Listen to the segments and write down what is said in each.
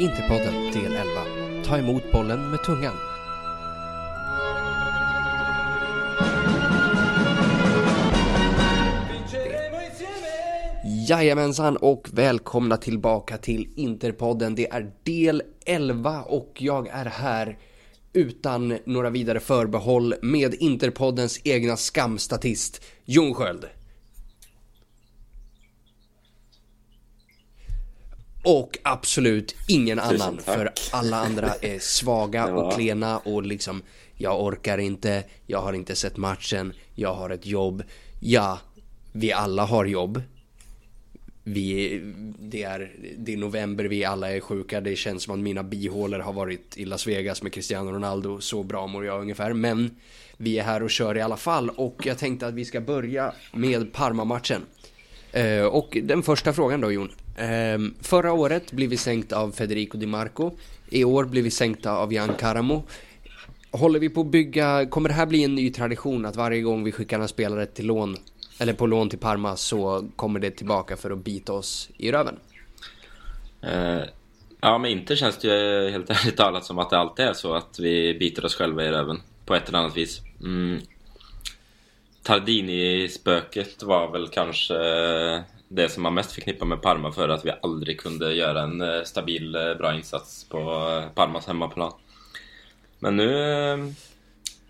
Interpodden del 11. Ta emot bollen med tungan. Jajamensan och välkomna tillbaka till Interpodden. Det är del 11 och jag är här utan några vidare förbehåll med Interpoddens egna skamstatist Jon Sköld. Och absolut ingen annan tack. för alla andra är svaga Ja. och klena och liksom jag orkar inte, jag har inte sett matchen, jag har ett jobb. Ja, vi alla har jobb. Vi, det, är, det är november, vi alla är sjuka. Det känns som att mina bihålor har varit i Las Vegas med Cristiano Ronaldo. Så bra mår jag ungefär. Men vi är här och kör i alla fall. Och jag tänkte att vi ska börja med Parma-matchen. Eh, och den första frågan då Jon. Um, förra året blev vi sänkta av Federico Di Marco. I år blev vi sänkta av Jan Karamo. Håller vi på att bygga, kommer det här bli en ny tradition att varje gång vi skickar en spelare till lån eller på lån till Parma så kommer det tillbaka för att bita oss i röven? Uh, ja, men inte känns det ju helt ärligt talat som att det alltid är så att vi biter oss själva i röven på ett eller annat vis. Mm. Tardini-spöket var väl kanske det som man mest förknippar med Parma för att vi aldrig kunde göra en eh, stabil, eh, bra insats på eh, Parmas hemmaplan. Men nu,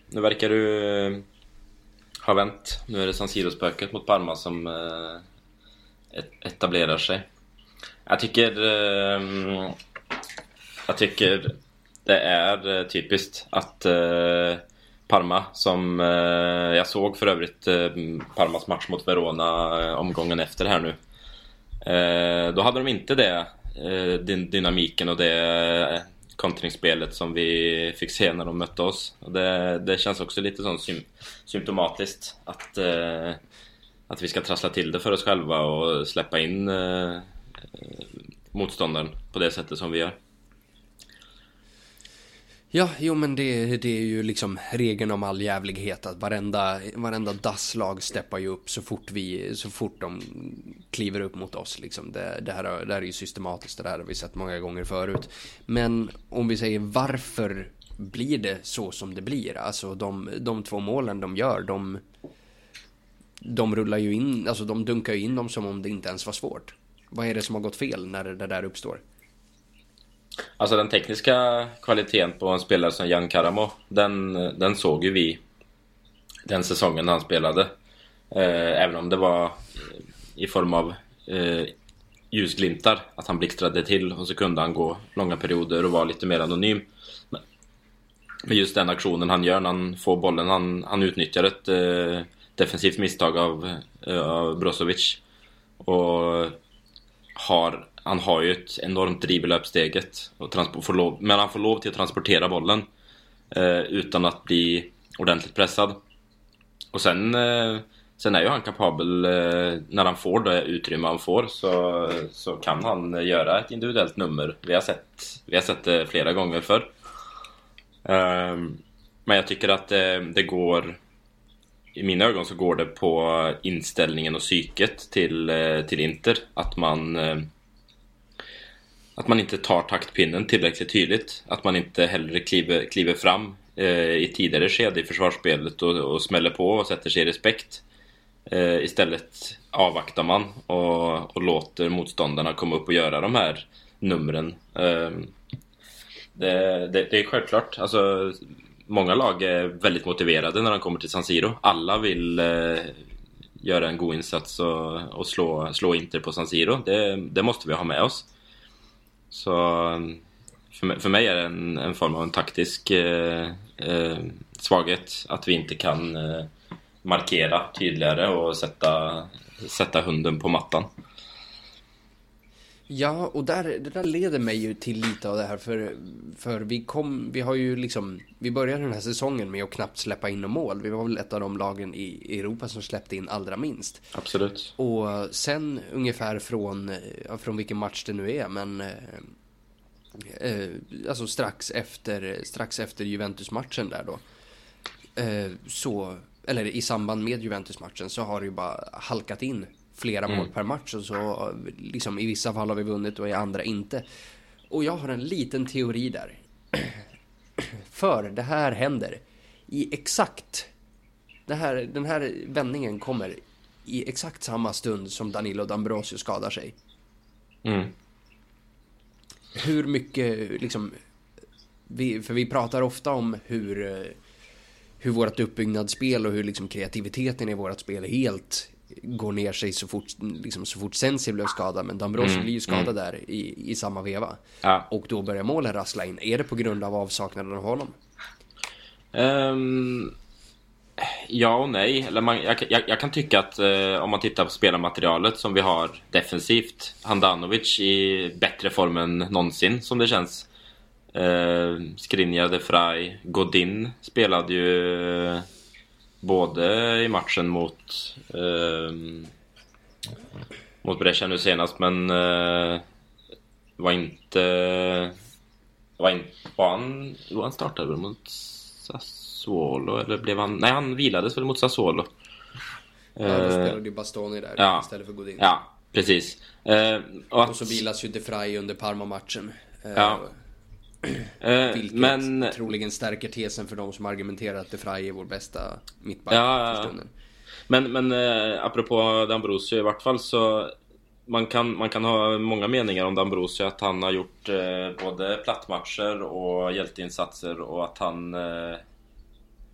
nu verkar du ha vänt. Nu är det San Siro-spöket mot Parma som etablerar sig. Jag tycker... jag tycker det är typiskt att Parma, som eh, jag såg för övrigt eh, Parmas match mot Verona eh, omgången efter här nu. Eh, då hade de inte det, eh, din dynamiken och det eh, kontringsspelet som vi fick se när de mötte oss. Det, det känns också lite sån sym symptomatiskt att, eh, att vi ska trassla till det för oss själva och släppa in eh, motståndaren på det sättet som vi gör. Ja, jo men det, det är ju liksom regeln om all jävlighet att varenda, varenda dasslag steppar ju upp så fort vi, så fort de kliver upp mot oss liksom. Det, det, här, det här är ju systematiskt, det här har vi sett många gånger förut. Men om vi säger varför blir det så som det blir? Alltså de, de två målen de gör, de, de rullar ju in, alltså de dunkar ju in dem som om det inte ens var svårt. Vad är det som har gått fel när det där uppstår? Alltså den tekniska kvaliteten på en spelare som Jan Karamo, den, den såg ju vi den säsongen han spelade. Eh, även om det var i form av eh, ljusglimtar, att han blixtrade till och så kunde han gå långa perioder och vara lite mer anonym. Men- Men just den aktionen han gör när han får bollen, han, han utnyttjar ett eh, defensivt misstag av, eh, av Brozovic. Och har, han har ju ett enormt driv i löpsteget. Och får lov, men han får lov till att transportera bollen eh, utan att bli ordentligt pressad. Och sen, eh, sen är ju han kapabel, eh, när han får det utrymme han får så, så kan han göra ett individuellt nummer. Vi har sett, vi har sett det flera gånger förr. Ehm, men jag tycker att det, det går i mina ögon så går det på inställningen och psyket till, eh, till Inter. Att man eh, att man inte tar taktpinnen tillräckligt tydligt. Att man inte hellre kliver, kliver fram eh, i tidigare skede i försvarsspelet och, och smäller på och sätter sig i respekt. Eh, istället avvaktar man och, och låter motståndarna komma upp och göra de här numren. Eh, det, det, det är självklart. Alltså, många lag är väldigt motiverade när de kommer till San Siro. Alla vill eh, göra en god insats och, och slå, slå Inter på San Siro. Det, det måste vi ha med oss. Så um, för mig, för mig är det en, en form av en taktisk eh, eh, svaghet att vi inte kan eh, markera tydligare och sätta, sätta hunden på mattan. Ja, och där, det där leder mig ju till lite av det här för, för vi kom, vi har ju liksom, vi började den här säsongen med att knappt släppa in några mål. Vi var väl ett av de lagen i Europa som släppte in allra minst. Absolut. Och sen ungefär från, från vilken match det nu är, men eh, eh, alltså strax efter, strax efter Juventus-matchen där då. Eh, så, eller i samband med Juventus-matchen så har det ju bara halkat in flera mål per match och så liksom i vissa fall har vi vunnit och i andra inte. och jag har en liten teori där. För det här händer i exakt... Här, den här vändningen kommer i exakt samma stund som Danilo D'Ambrosio skadar sig. Mm. Hur mycket, liksom... Vi, för vi pratar ofta om hur, eh, hur vårt uppbyggnadsspel och hur liksom kreativiteten i vårt spel helt går ner sig så fort, liksom, så fort Sensi blev skadad. Men D'Ambrosio Mm, blir ju skadad där i, i samma veva. Ja. Och då börjar målen rassla in. Är det på grund av avsaknaden av honom? Ehm, ja och nej. Eller man, jag, jag, jag kan tycka att eh, om man tittar på spelarmaterialet som vi har defensivt. Handanovic i bättre form än någonsin som det känns. Eh, Skriniar, De Frey, Godin spelade ju både i matchen mot ehm, mot Brescia nu senast men eh, var inte var, in, var han, var han startade väl mot Sassuolo eller blev han, nej han vilades väl mot Sassuolo. Ja, då Eh, spelade ju Bastoni där ja. istället för Godin. Ja, precis. Eh, och, Och så vilas ju De Frey under Parma-matchen. Eh, Ja. Eh, Vilket men troligen stärker tesen för de som argumenterar att De Frey är vår bästa mittback Ja, för stunden. Men, men eh, apropå D'Ambrosio i vart fall så man kan, man kan ha många meningar om D'Ambrosio att han har gjort eh, både plattmatcher och hjälteinsatser och att han eh,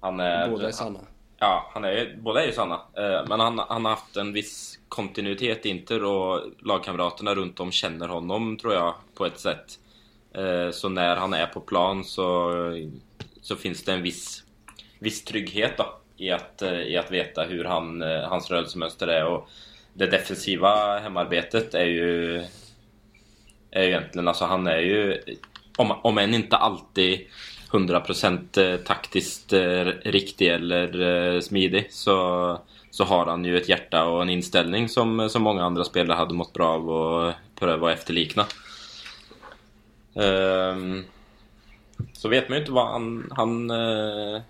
Han är Båda är sanna. Ja, han är, båda är ju sanna. Eh, men han, han har haft en viss kontinuitet i Inter och lagkamraterna runt om känner honom tror jag på ett sätt. Eh, så när han är på plan så, så finns det en viss, viss trygghet då i att, eh, i att veta hur han, eh, hans rörelsemönster är. Och det defensiva hemarbetet är ju är ju egentligen, alltså han är ju om, om än inte alltid 100% taktiskt riktig eller smidig så, så har han ju ett hjärta och en inställning som, som många andra spelare hade mått bra av att pröva att efterlikna. Ehm, så vet man ju inte vad han... Han, eh,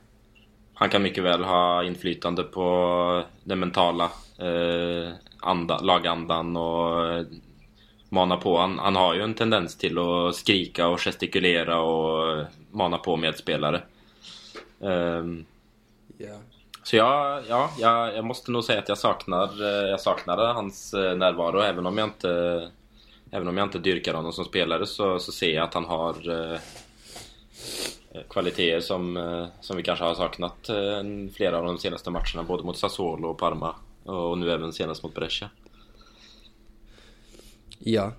han kan mycket väl ha inflytande på den mentala eh, anda, lagandan och eh, mana på. Han, han har ju en tendens till att skrika och gestikulera och mana på medspelare. Ehm, Ja. så jag, ja, jag, jag måste nog säga att jag saknar, jag saknade hans närvaro även om jag inte Även om jag inte dyrkar honom som spelare så, så ser jag att han har eh, eh kvaliteter som, eh, som vi kanske har saknat eh, flera av de senaste matcherna både mot Sassuolo och Parma och nu även senast mot Brescia. Ja.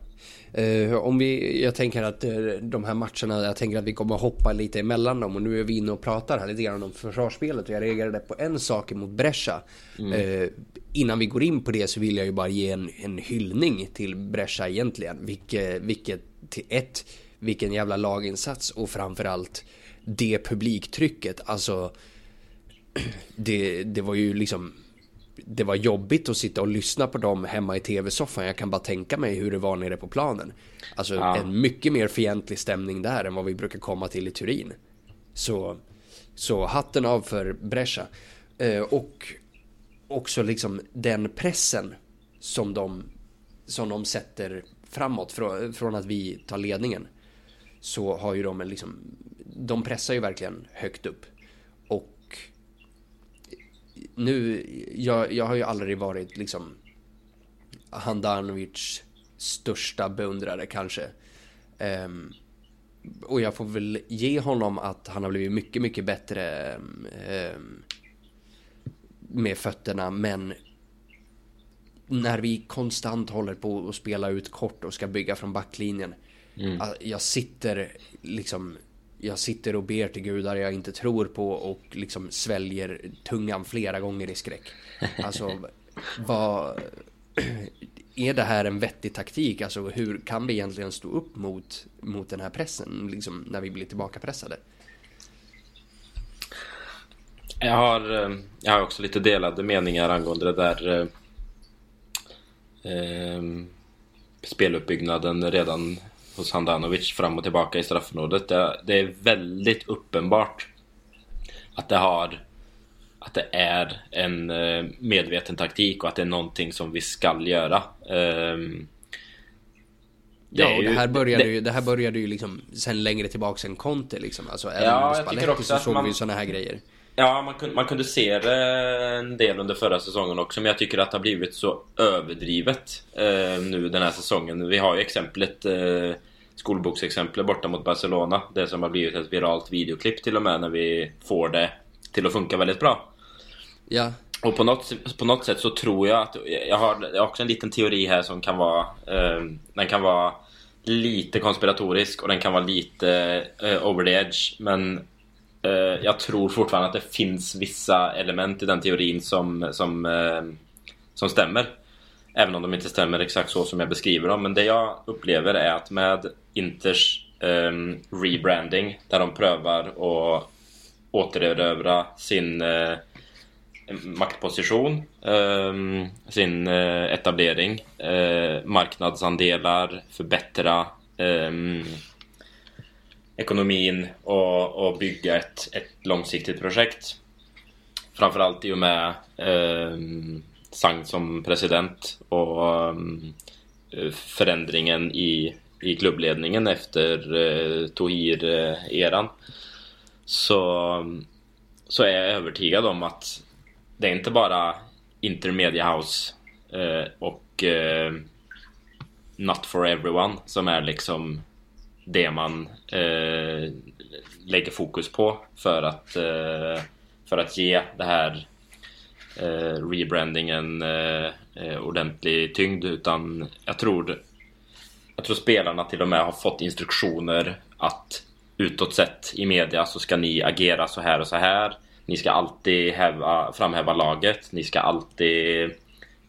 Eh, om vi, jag tänker att eh, de här matcherna, jag tänker att vi kommer hoppa lite emellan dem och nu är vi inne och pratar här lite grann om försvarsspelet och jag reagerade på en sak mot Brescia. Eh, innan vi går in på det så vill jag ju bara ge en, en hyllning till Brescia egentligen. Vilket, vilket till ett, vilken jävla laginsats och framförallt det publiktrycket. Alltså, det, det var ju liksom det var jobbigt att sitta och lyssna på dem hemma i tv-soffan. Jag kan bara tänka mig hur det var nere på planen. Alltså Ja. en mycket mer fientlig stämning där än vad vi brukar komma till i Turin. Så, så hatten av för Brescia. Eh, och också liksom den pressen som de, som de sätter framåt från, från att vi tar ledningen. Så har ju de en liksom, de pressar ju verkligen högt upp. Nu, jag, jag har ju aldrig varit liksom Handanovic största beundrare kanske. Ehm, och jag får väl ge honom att han har blivit mycket, mycket bättre ehm, med fötterna, men när vi konstant håller på att spela ut kort och ska bygga från backlinjen. ah, Jag sitter liksom jag sitter och ber till gudar jag inte tror på och liksom sväljer tungan flera gånger i skräck. Alltså, vad... Är det här en vettig taktik? Alltså hur kan vi egentligen stå upp mot, mot den här pressen, liksom när vi blir tillbakapressade? Jag har, eh, jag har också lite delade meningar angående det där eh, eh, speluppbyggnaden redan hos Handanovic fram och tillbaka i straffområdet. Det, det är väldigt uppenbart att det har att det är en eh, medveten taktik och att det är någonting som vi skall göra. Ehm, Ja, och det här började det, ju, det här började ju liksom sen längre tillbaks än Conte liksom. Alltså även Ja, med Spalletti också så såg vi ju såna här grejer. Ja, man kunde, man kunde se det en del under förra säsongen också, men jag tycker att det har blivit så överdrivet eh, nu den här säsongen. Vi har ju exemplet, eh, skolboksexemplet borta mot Barcelona, det som har blivit ett viralt videoklipp till och med när vi får det till att funka väldigt bra. Ja, Och på något, på något sätt så tror jag att jag har, jag har också en liten teori här som kan vara eh, Den kan vara lite konspiratorisk och den kan vara lite eh, over the edge men Eh, jag tror fortfarande att det finns vissa element i den teorin som, som, eh, som stämmer. Även om de inte stämmer exakt så som jag beskriver dem. Men det jag upplever är att med Inters eh, rebranding där de prövar att återerövra sin eh, maktposition, ehm, sin eh, etablering, eh, marknadsandelar, förbättra ehm, ekonomin och, och bygga ett, ett långsiktigt projekt. Framförallt i och med eh, Sang som president och eh, förändringen i, i klubbledningen efter eh, Tohir-eran. Så, så är jag övertygad om att det är inte bara Intermedia House eh, och eh, Not for Everyone som är liksom det man eh, lägger fokus på för att, eh, för att ge det här eh, rebrandingen eh, ordentlig tyngd utan jag tror jag tror spelarna till och med har fått instruktioner att utåt sett i media så ska ni agera så här och så här. Ni ska alltid häva, framhäva laget. Ni ska alltid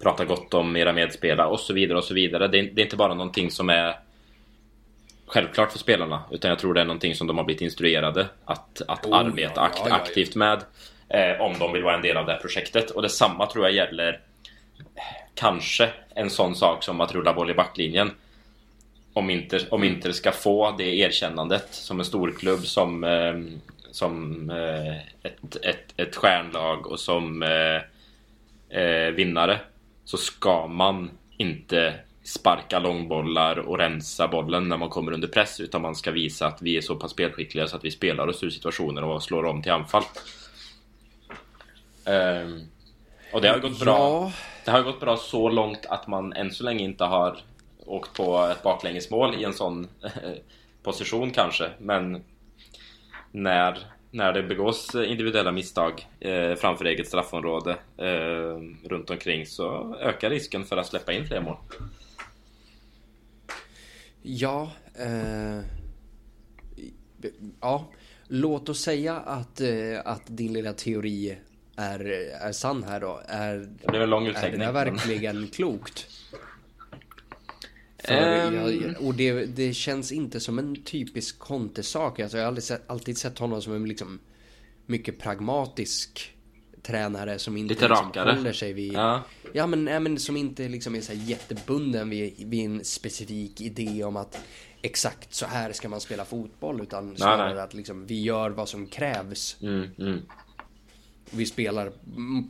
prata gott om era medspelare och så vidare och så vidare. Det är, det är inte bara någonting som är självklart för spelarna utan jag tror det är någonting som de har blivit instruerade att, att Oh, arbeta ja, akt, ja, ja, aktivt med eh, om de vill vara en del av det här projektet. Och detsamma tror jag gäller kanske en sån sak som att rulla boll i backlinjen. Om Inter, om Inter ska få det erkännandet som en storklubb, som, eh, som eh, ett, ett, ett stjärnlag och som eh, eh, vinnare så ska man inte sparka långbollar och rensa bollen när man kommer under press utan man ska visa att vi är så pass spelskickliga så att vi spelar oss ur situationer och slår om till anfall. Ehm, och det har gått bra. Ja. Det har gått bra så långt att man än så länge inte har åkt på ett baklängesmål i en sån position kanske. Men när, när det begås individuella misstag eh, framför eget straffområde eh, runt omkring så ökar risken för att släppa in fler mål. Ja, eh, ja. Låt oss säga att, eh, att din lilla teori är, är sann här då. Är, Det en lång är det där verkligen klokt? För Ehm. jag, och det, det känns inte som en typisk Conte-sak. Alltså jag har aldrig sett, alltid sett honom som en liksom mycket pragmatisk tränare som inte Lite liksom rakare. håller sig vid... Ja. Ja men, nej, men som inte liksom är så jättebunden vid, vid en specifik idé om att exakt så här ska man spela fotboll utan snarare nej. att liksom vi gör vad som krävs. Mm, mm. Vi spelar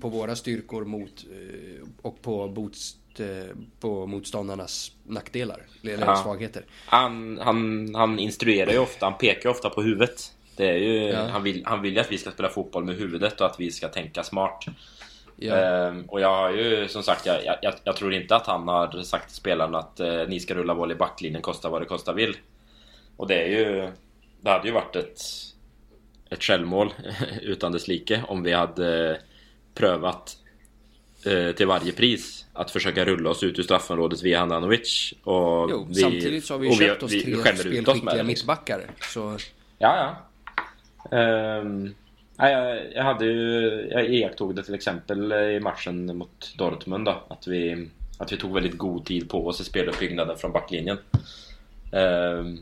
på våra styrkor mot eh, och på, botst, eh, på motståndarnas nackdelar eller Ja. svagheter. Han, han, han instruerar ju ofta, han pekar ju ofta på huvudet. Det är ju, Ja. han, vill, han vill ju att vi ska spela fotboll med huvudet och att vi ska tänka smart. Ja. Ehm, och jag har ju som sagt, jag, jag, jag tror inte att han har sagt till spelarna att eh, ni ska rulla boll i backlinjen kosta vad det kosta vill. Och det är ju... Det hade ju varit ett, ett självmål utan dess like om vi hade prövat eh, till varje pris att försöka rulla oss ut ur straffområdet via Handanovic. Och Jo, vi, samtidigt så har vi och köpt oss vi tre med spelskickliga liksom. mittbackar. Så Ja, ja. Ehm, nej, jag, jag hade ju... Jag iakttog det till exempel i matchen mot Dortmund då, att vi, att vi tog väldigt god tid på oss i speluppbyggnaden från backlinjen. Ehm,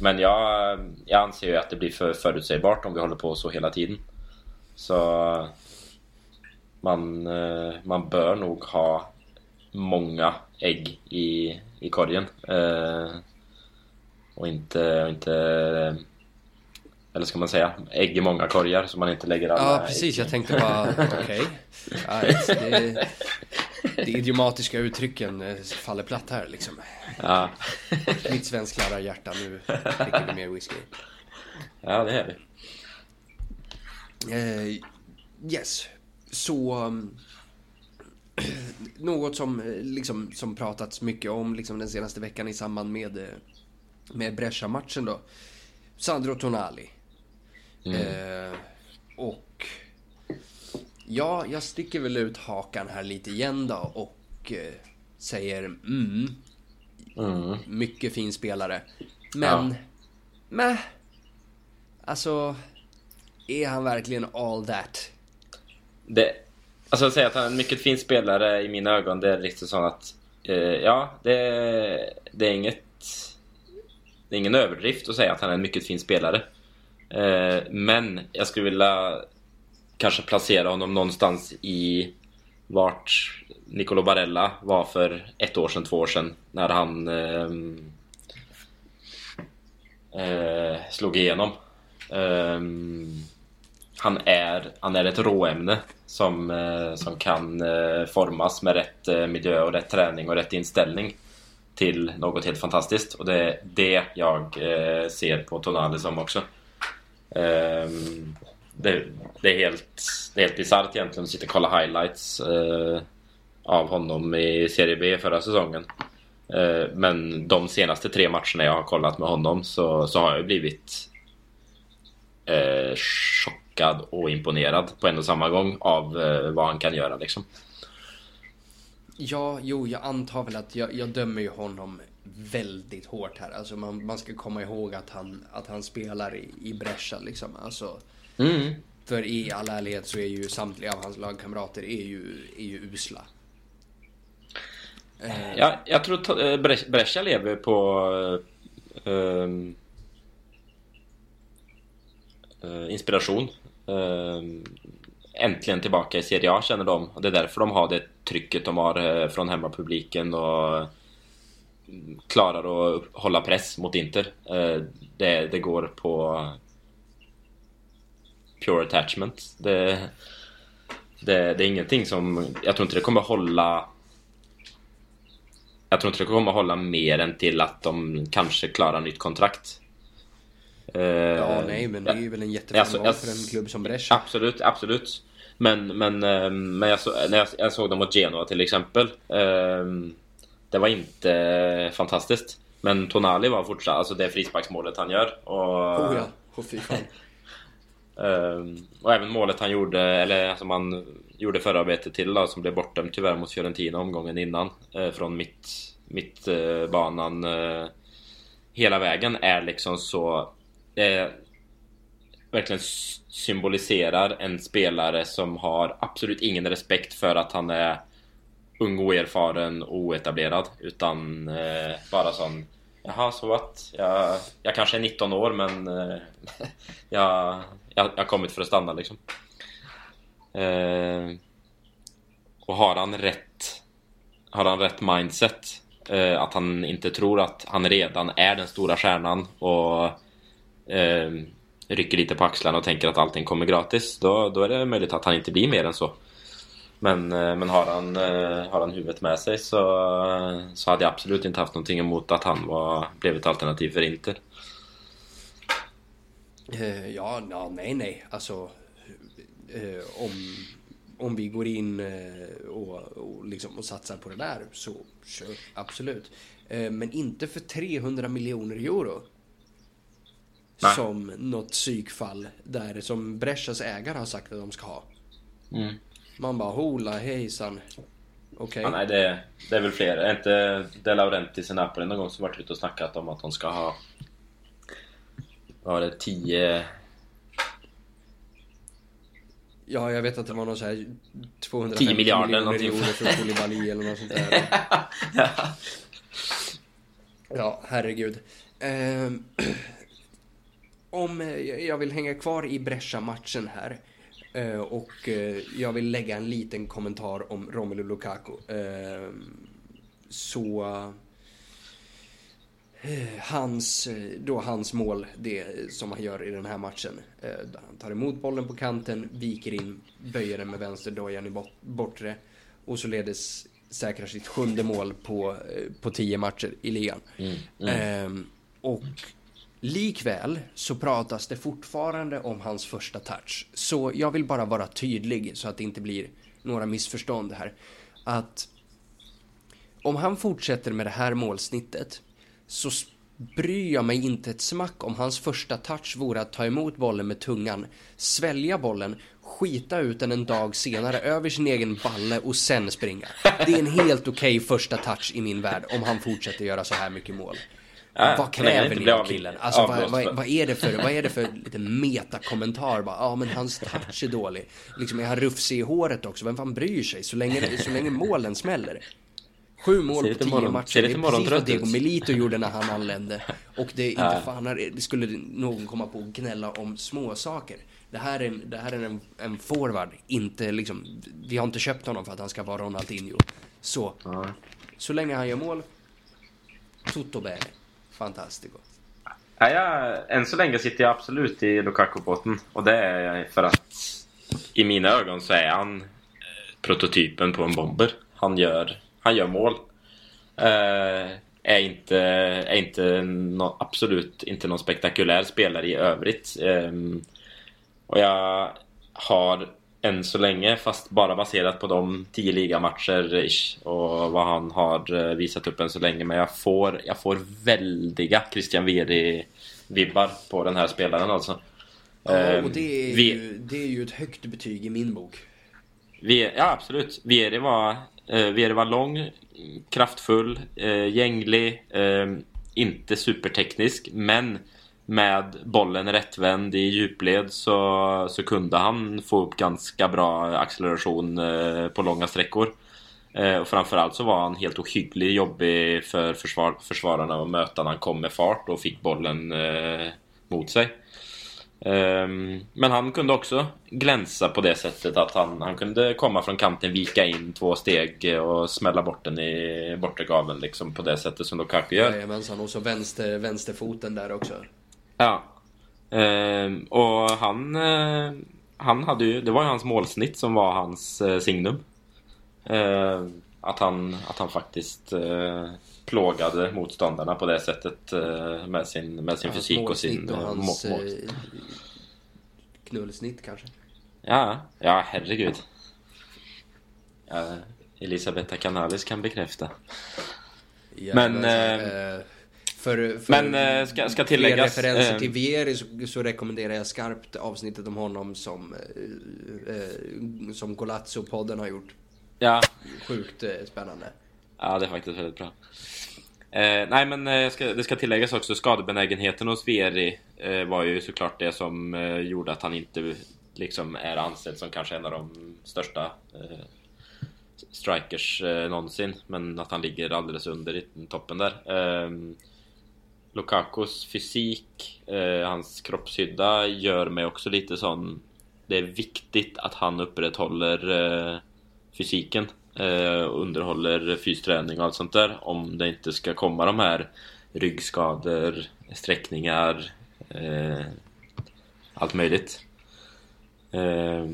men jag, jag anser ju att det blir för förutsägbart om vi håller på så hela tiden. Så man, eh, man bör nog ha många ägg i, i korgen. Eh, och inte, och inte eller ska man säga ägg i många korgar så man inte lägger alla Ja, precis. ägg. Jag tänkte bara, okej. Ja, det, de idiomatiska uttrycken eh, faller platt här liksom. Ja, Mitt svensklärda hjärta, nu dricker vi mer whisky. ja det är det. Eh, yes, så... um, något som, eh, liksom, som pratats mycket om liksom, den senaste veckan i samband med, med Brescia-matchen då. Sandro Tonali. Eh, och... Ja, jag sticker väl ut hakan här lite igen då och eh, säger mm, Mm. mycket fin spelare. Men... Ja. Meh. Alltså... Är han verkligen all that? det alltså att säga att han är en mycket fin spelare i mina ögon, det är riktigt så att eh, ja, det, det är inget det är ingen överdrift att säga att han är en mycket fin spelare. Eh, men jag skulle vilja kanske placera honom någonstans i vart Nicolo Barella var för ett år sedan, två år sedan när han ehm, eh, slog igenom. Ehm, han, är, han är ett råämne som, eh, som kan eh, formas med rätt eh, miljö och rätt träning och rätt inställning till något helt fantastiskt. Och det är det jag eh, ser på Tonali som också. Ehm, det, det är helt, det är helt bisarrt egentligen att sitta och kolla highlights eh, av honom i Serie B förra säsongen. Eh, men de senaste tre matcherna jag har kollat med honom så, så har jag blivit eh, chockad och imponerad på en och samma gång av eh, vad han kan göra liksom. Ja, jo, jag antar väl att jag, jag dömer ju honom väldigt hårt här. Alltså man, man ska komma ihåg att han, att han spelar i, i Brescia liksom. Alltså, Mm. för i all ärlighet så är ju samtliga av hans lagkamrater är ju, är ju usla. Eh, Ja, jag tror att eh, Bre- Brescia lever på eh, inspiration. Eh, äntligen tillbaka i Serie A känner de. Det är därför de har det trycket de har från hemmapubliken och klarar att hålla press mot Inter. Eh, det, det går på pure attachment. Det, det, det är ingenting som... Jag tror inte det kommer hålla jag tror inte det kommer hålla mer än till att de kanske klarar nytt kontrakt. Eh, ja, nej, men det är ju väl en jätteframgång Alltså, jag- för en klubb som Brescia. Absolut, absolut. Men, men, eh, men jag, så, när jag, jag såg dem mot Genoa till exempel. eh, Det var inte fantastiskt. Men Tonali var fortsatt, alltså det frisparksmålet han gör. Och, Oh ja, oh, fy fan. Ehm, och även målet han gjorde, eller som han gjorde förarbetet till då, som blev bortdömt tyvärr mot Fiorentina omgången innan. eh, från mitt, mitt banan eh, hela vägen är liksom så... Eh, verkligen symboliserar en spelare som har absolut ingen respekt för att han är ung, oerfaren och oetablerad. Utan eh, bara sån Jaha, så att jag, jag kanske är 19 år men eh, jag, jag, jag har kommit för att stanna liksom. Eh, och har han rätt Har han rätt mindset eh, Att han inte tror att han redan är den stora stjärnan och eh, Rycker lite på axlarna och tänker att allting kommer gratis Då, då är det möjligt att han inte blir mer än så men, eh, men har, han, eh, har han huvudet med sig så, så hade jag absolut inte haft någonting emot att han var, blev ett alternativ för Inter. Eh, ja, ja, nej, nej. Alltså, om, om vi går in och, och, liksom, och satsar på det där så kör, absolut. Men inte för 300 miljoner euro. Nej. Som något psykfall där som Brescias ägare har sagt att de ska ha. Mm. Man bara hola hejsan. Okej. Ja, nej, det, det är väl fler. Är inte De Laurentiis i Napoli någon gång som varit ute och snackat om att de ska ha... Vad var det? 10... Ja, jag vet att det var någon så här 250 10 miljarder eller miljoner någonting. euro för Koulibaly eller något sånt där. Ja, herregud. Ehm, om eh, jag vill hänga kvar i Brescia-matchen här och eh, jag vill lägga en liten kommentar om Romelu Lukaku. Ehm, så... eh, Hans, eh, då hans mål, det som han gör i den här matchen. Eh, där Han tar emot bollen på kanten, viker in, böjer den med vänsterdojan i bort- bortre och således säkrar sitt sjunde mål på, eh, på tio matcher i ligan. Mm, mm. Eh, och likväl så pratas det fortfarande om hans första touch. Så jag vill bara vara tydlig så att det inte blir några missförstånd här. Att om han fortsätter med det här målsnittet så bryr jag mig inte ett smack om hans första touch vore att ta emot bollen med tungan, svälja bollen, skita ut den en dag senare över sin egen balle och sen springa. Det är en helt okej okay första touch i min värld om han fortsätter göra så här mycket mål. Äh, vad kräver ni av killen? Alltså vad, vad, vad, är det för, vad är det för lite metakommentar? Ja ah, men hans touch är dålig. Liksom är han rufsig i håret också? Vem fan bryr sig? Så länge, så länge målen smäller. Sju mål på tio morgon, matcher. Det är precis vad Diego Melito gjorde när han anlände. Och det är inte äh. fan, det skulle någon komma på att gnälla om små saker. Det här är, det här är en, en forward, inte liksom, vi har inte köpt honom för att han ska vara Ronaldinho. Så, äh. så länge han gör mål, tutto bene. Fantastico. Ja, jag, än så länge sitter jag absolut i Lukaku-båten. Och det är för att i mina ögon så är han eh, prototypen på en bomber. Han gör han gör mål. Uh, är inte, är inte no, absolut inte någon spektakulär spelare i övrigt. Um, och jag har än så länge, fast bara baserat på de 10 ligamatcher och vad han har eh, visat upp än så länge. Men jag får, jag får väldiga Christian Vieri-vibbar på den här spelaren alltså. Ja, och ehm, det är, ju, det är ju ett högt betyg i min bok. ja, absolut. Vieri var Eh, Vere var lång, kraftfull, eh, gänglig, eh, inte superteknisk men med bollen rättvänd i djupled så, så kunde han få upp ganska bra acceleration eh, på långa sträckor. Eh, och framförallt så var han helt ohyggligt jobbig för försvar, försvararna att möta när han kom med fart och fick bollen eh, mot sig. Ehm, men han kunde också glänsa på det sättet att han, han kunde komma från kanten, vika in två steg eh, och smälla bort den i bortre liksom på det sättet som Lukaku gör. Jajamensan, och så vänster, vänsterfoten där också. Ja. Ehm, och han, eh, han hade ju, det var ju hans målsnitt som var hans eh, signum. Ehm, att, han, att han faktiskt eh, plågade motståndarna på det sättet eh, med sin, med sin fysik och sin... Och hans mål, eh, knullsnitt kanske? Ja, ja herregud. Ja, Elisabetta Canalis kan bekräfta. Ja, men... men äh, för, för men ska, ska tilläggas... referenser till Vieri så, så, rekommenderar jag skarpt avsnittet om honom som, äh, som Golazzo-podden har gjort. Ja. Sjukt spännande. Ja, det är faktiskt väldigt bra. Eh, nej, men eh, ska, det ska tilläggas också, skadebenägenheten hos Veri eh, var ju såklart det som eh, gjorde att han inte liksom är ansedd som kanske en av de största eh, strikers eh, någonsin. Men att han ligger alldeles under i toppen där. Lukakos fysik, eh, hans kroppshydda gör mig också lite sån... Det är viktigt att han upprätthåller eh, fysiken eh, underhåller fysträning och allt sånt där. Om det inte ska komma de här ryggskador, sträckningar, eh, allt möjligt. Eh,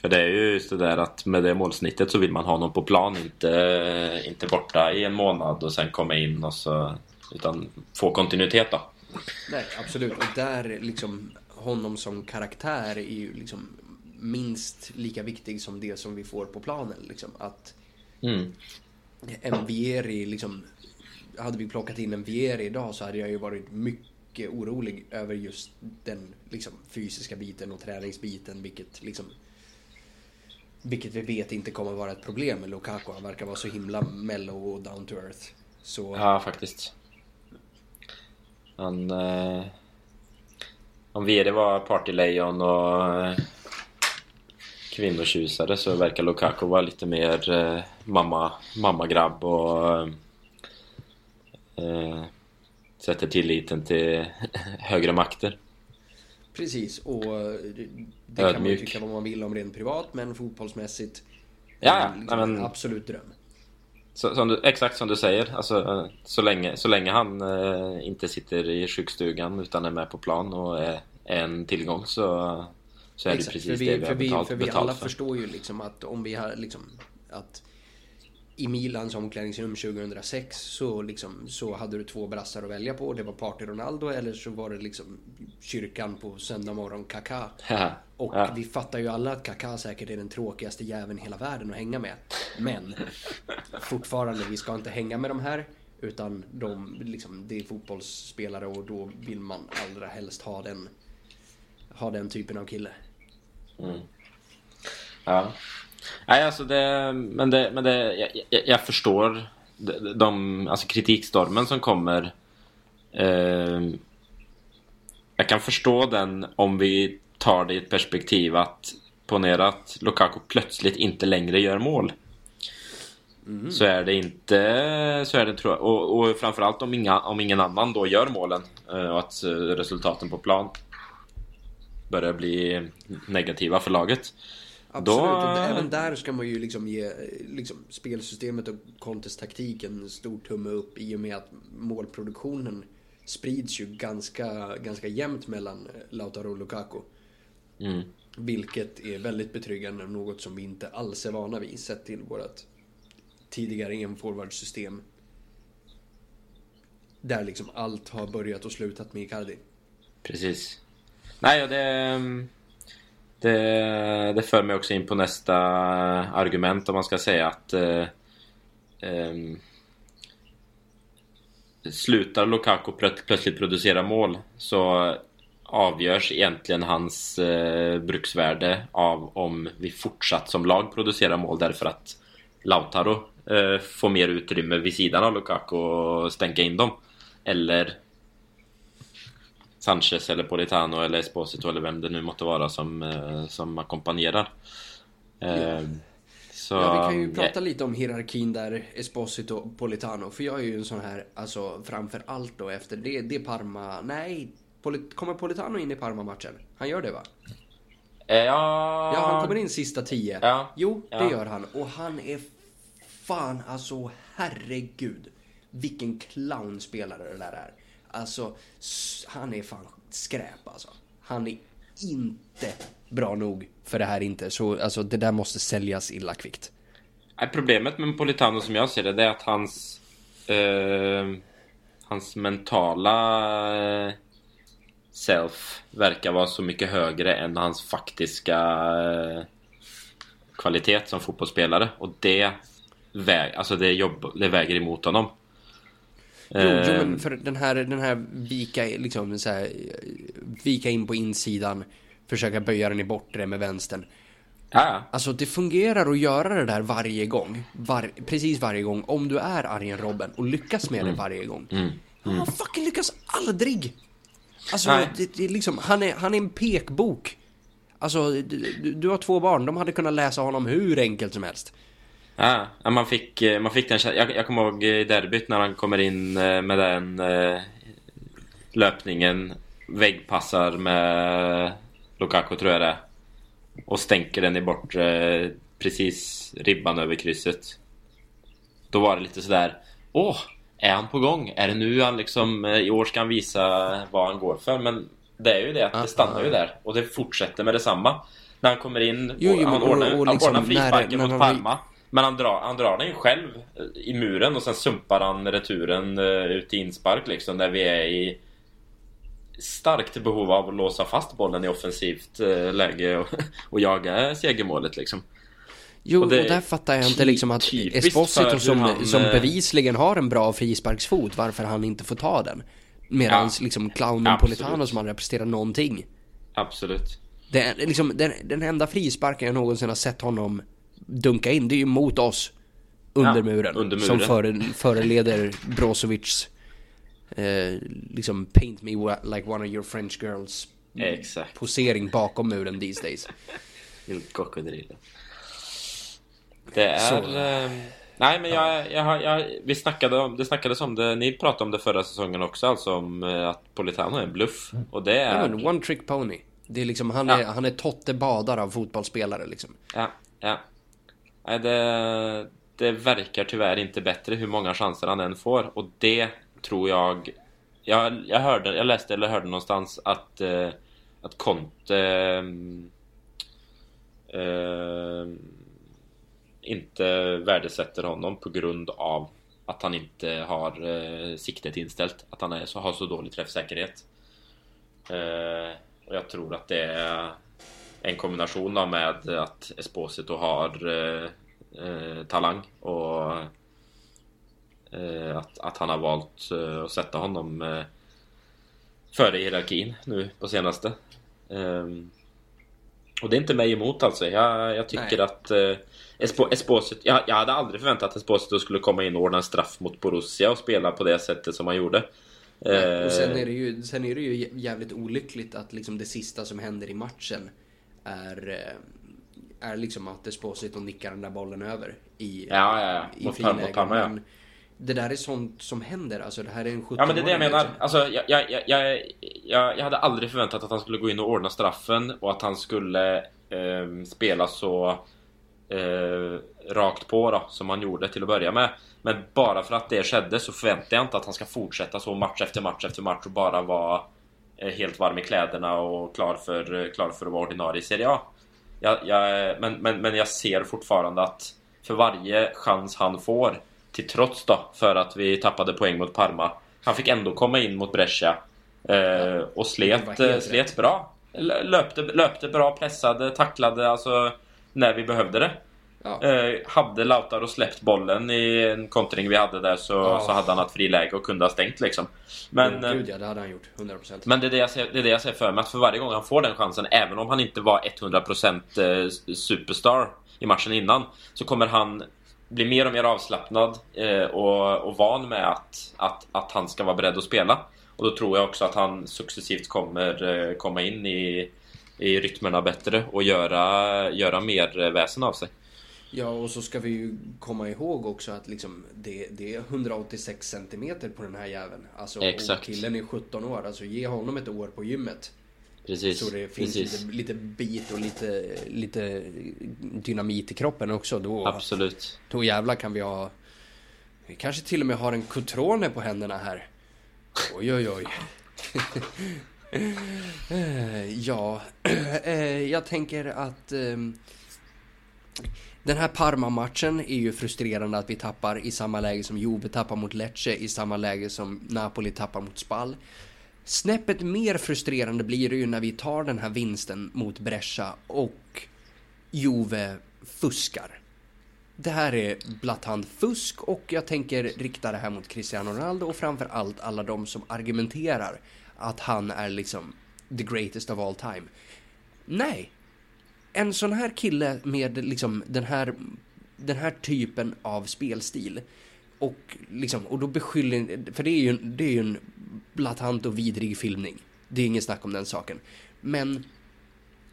för det är ju just det där att med det målsnittet så vill man ha någon på plan, inte, eh, inte borta i en månad och sen komma in och så... Utan få kontinuitet då. Nej, absolut. Och där liksom honom som karaktär är ju liksom minst lika viktig som det som vi får på planen. Liksom. Att mm. en Vieri, liksom, hade vi plockat in en Vieri idag så hade jag ju varit mycket orolig över just den liksom, fysiska biten och träningsbiten, vilket liksom vilket vi vet inte kommer vara ett problem med Lukaku. Han verkar vara så himla mellow och down to earth. Så... Ja, faktiskt. Han... Eh... Om Vieri var partylejon och eh, kvinnotjusare så verkar Lukaku vara lite mer eh, mamma, mammagrabb och eh, sätter tilliten till högre makter. Precis, och det Ödmjuk. kan man ju tycka vad man vill om rent privat, men fotbollsmässigt Ja, liksom men, en absolut dröm. Så, som du, exakt som du säger, alltså, så, länge, så länge han eh, inte sitter i sjukstugan utan är med på plan och är, är en tillgång så så är Exakt, det precis för vi, det vi har för betalt, För vi alla för. förstår ju liksom att om vi har liksom att i Milans omklädningsrum 2006 så, liksom, så hade du två brassar att välja på. Det var Party Ronaldo eller så var det liksom kyrkan på söndag morgon Kaká. Och ja. vi fattar ju alla att Kaká säkert är den tråkigaste jäveln i hela världen att hänga med. Men fortfarande, vi ska inte hänga med de här. Utan de, liksom, det är fotbollsspelare och då vill man allra helst ha den, ha den typen av kille. Mm. Ja. Nej, alltså det... Men det... Men det jag, jag förstår de, de, alltså kritikstormen som kommer. Eh, jag kan förstå den om vi tar det i ett perspektiv att ponera att Lukaku plötsligt inte längre gör mål. Mm. Så är det inte, så är det tror jag. Och, och framförallt om, inga, om ingen annan då gör målen eh, och att eh, resultaten på plan börjar bli negativa för laget. Absolut, då... även där ska man ju liksom ge liksom, spelsystemet och taktiken en stor tumme upp i och med att målproduktionen sprids ju ganska, ganska jämnt mellan Lautaro och Lukaku. Mm. Vilket är väldigt betryggande och något som vi inte alls är vana vid sett till vårt tidigare enforwardsystem. Där liksom allt har börjat och slutat med Icardi. Precis. Nej, och det... Det, det för mig också in på nästa argument om man ska säga att eh, eh, Slutar Lukaku plötsligt producera mål så avgörs egentligen hans eh, bruksvärde av om vi fortsatt som lag producerar mål därför att Lautaro eh, får mer utrymme vid sidan av Lukaku och stänka in dem. Eller Sanchez eller Politano eller Esposito eller vem det nu måtte vara som, eh, som ackompanjerar. Eh, så, ja, vi kan ju prata lite om hierarkin där, Esposito och Politano. För jag är ju en sån här, alltså framför allt då efter det, det Parma, nej, Polit, kommer Politano in i Parma-matchen? Han gör det va? Eh, ja... Ja, han kommer in sista tio. Ja. Jo, det ja. gör han. Och han är fan, alltså herregud. Vilken clownspelare det där är. Alltså, han är fan skräp alltså. Han är inte bra nog för det här inte. Så alltså, det där måste säljas illa kvickt. Problemet med Politano som jag ser det, det är att hans... Eh, hans mentala eh, self verkar vara så mycket högre än hans faktiska eh, kvalitet som fotbollsspelare. Och det, väg, alltså det, jobb, det väger emot honom. Jo, jo, men ehm. för den här, den här vika, liksom så här, vika in på insidan, försöka böja den i bortre med vänstern. Ja. Alltså det fungerar att göra det där varje gång. Var, precis varje gång. Om du är Arjen Robben och lyckas med mm. det varje gång. Mm. Mm. Han fucking lyckas aldrig! Alltså, det, det, är liksom, han är, han är en pekbok. Alltså, du, du har två barn, de hade kunnat läsa honom hur enkelt som helst. Ja, man fick, eh, man fick den jag, jag kommer ihåg i derbyt när han kommer in eh, med den eh, löpningen. Väggpassar med Lukaku tror jag det Och stänker den i bort precis ribban över krysset. Då var det lite sådär Åh, är han på gång? Är det nu han liksom i år ska han visa vad han går för? Men det är ju det att det stannar ju där och det fortsätter med detsamma. När han kommer in, jo, jo, han, ordnar, och, och liksom, han ordnar frisparken mot Parma. Men han drar, han drar den ju själv i muren och sen sumpar han returen eh, ut i inspark liksom där vi är i starkt behov av att låsa fast bollen i offensivt eh, läge och, och jaga segermålet liksom. Jo, och, och där fattar jag inte liksom att Esposito som, han, som eh, bevisligen har en bra frisparksfot, varför han inte får ta den. Medan ja, liksom clownen Politano som han representerar någonting. Absolut. Det liksom, den, den enda frisparken jag någonsin har sett honom dunka in, det är ju mot oss. Under, ja, muren, under muren. Som före, föreleder Brozovics eh, liksom paint me like one of your French girls. Exakt. Posering bakom muren these days. Det är... Eh, nej men jag, jag, jag, vi snackade om, det snackades om det, ni pratade om det förra säsongen också alltså om eh, att Politano är en bluff. Och det är... Ja, one trick pony. Det är liksom, han är, ja. han är Totte Badar av fotbollsspelare liksom. Ja, ja. Nej, det, det verkar tyvärr inte bättre hur många chanser han än får. Och det tror jag... Jag, jag, hörde, jag läste eller hörde någonstans att, eh, att Conte... Eh, eh inte värdesätter honom på grund av att han inte har eh, siktet inställt. Att han är, så, har så dålig träffsäkerhet. Eh, och jag tror att det är en kombination av med att Esposito har eh, eh, talang och eh, att, att han har valt eh, att sätta honom eh, före hierarkin nu på senaste. Ehm, och det är inte mig emot alltså. Jag, jag tycker Nej. att eh, Espo, Esposito, jag, jag, hade aldrig förväntat att Esposito skulle komma in och ordna en straff mot Borussia och spela på det sättet som han gjorde. Nej, och sen är, det ju, sen är det ju jävligt olyckligt att liksom det sista som händer i matchen är, eh, är liksom att Esposito nickar den där bollen över i, ja, ja, ja. i mot friläge. Parma, ja. det där är sånt som händer. Alltså det här är en 17 Ja men det är det jag menar. Alltså jag, jag, jag, jag, jag hade aldrig förväntat att han skulle gå in och ordna straffen och att han skulle eh, spela så eh, rakt på då, som han gjorde till att börja med. Men bara för att det skedde så förväntar jag inte att han ska fortsätta så match efter match efter match och bara vara helt varm i kläderna och klar för, klar för att vara ordinarie i Serie A. Jag, jag, men, men, men jag ser fortfarande att för varje chans han får, till trots då för att vi tappade poäng mot Parma, han fick ändå komma in mot Brescia eh, och slet, eh, slet bra. Löpte, löpte bra, pressade, tacklade alltså när vi behövde det. Ja. Eh, hade Lautaro släppt bollen i en kontring vi hade där så, ja. så hade han haft friläge och kunde ha stängt liksom. Men, oh, Gud ja, det hade han gjort. 100%. Men det är det, jag ser, det är det jag ser för mig, att för varje gång han får den chansen, även om han inte var 100% eh, superstar i matchen innan, så kommer han bli mer och mer avslappnad eh, och, och van med att, att, att han ska vara beredd att spela. Och då tror jag också att han successivt kommer eh, komma in i, i rytmerna bättre och göra, göra mer väsen av sig. Ja, och så ska vi ju komma ihåg också att liksom det, det är 186 centimeter på den här jäveln. Alltså, Exakt. och killen är 17 år. Alltså ge honom ett år på gymmet. Precis. Så det finns Lite, lite bit och lite, lite dynamit i kroppen också. Då, Absolut. Då jävlar kan vi ha... Vi kanske till och med har en Cotrone på händerna här. Oj, oj, oj. ja, eh, jag tänker att... Den här Parma-matchen är ju frustrerande att vi tappar i samma läge som Juve tappar mot Lecce, i samma läge som Napoli tappar mot Spal. Snäppet mer frustrerande blir det ju när vi tar den här vinsten mot Brescia och Juve fuskar. Det här är blatant fusk och jag tänker rikta det här mot Cristiano Ronaldo och framför allt alla de som argumenterar att han är liksom the greatest of all time. Nej, en sån här kille med liksom den här, den här typen av spelstil och liksom, och då beskyller, för det är ju, det är ju en blatant och vidrig filmning. Det är inget snack om den saken. Men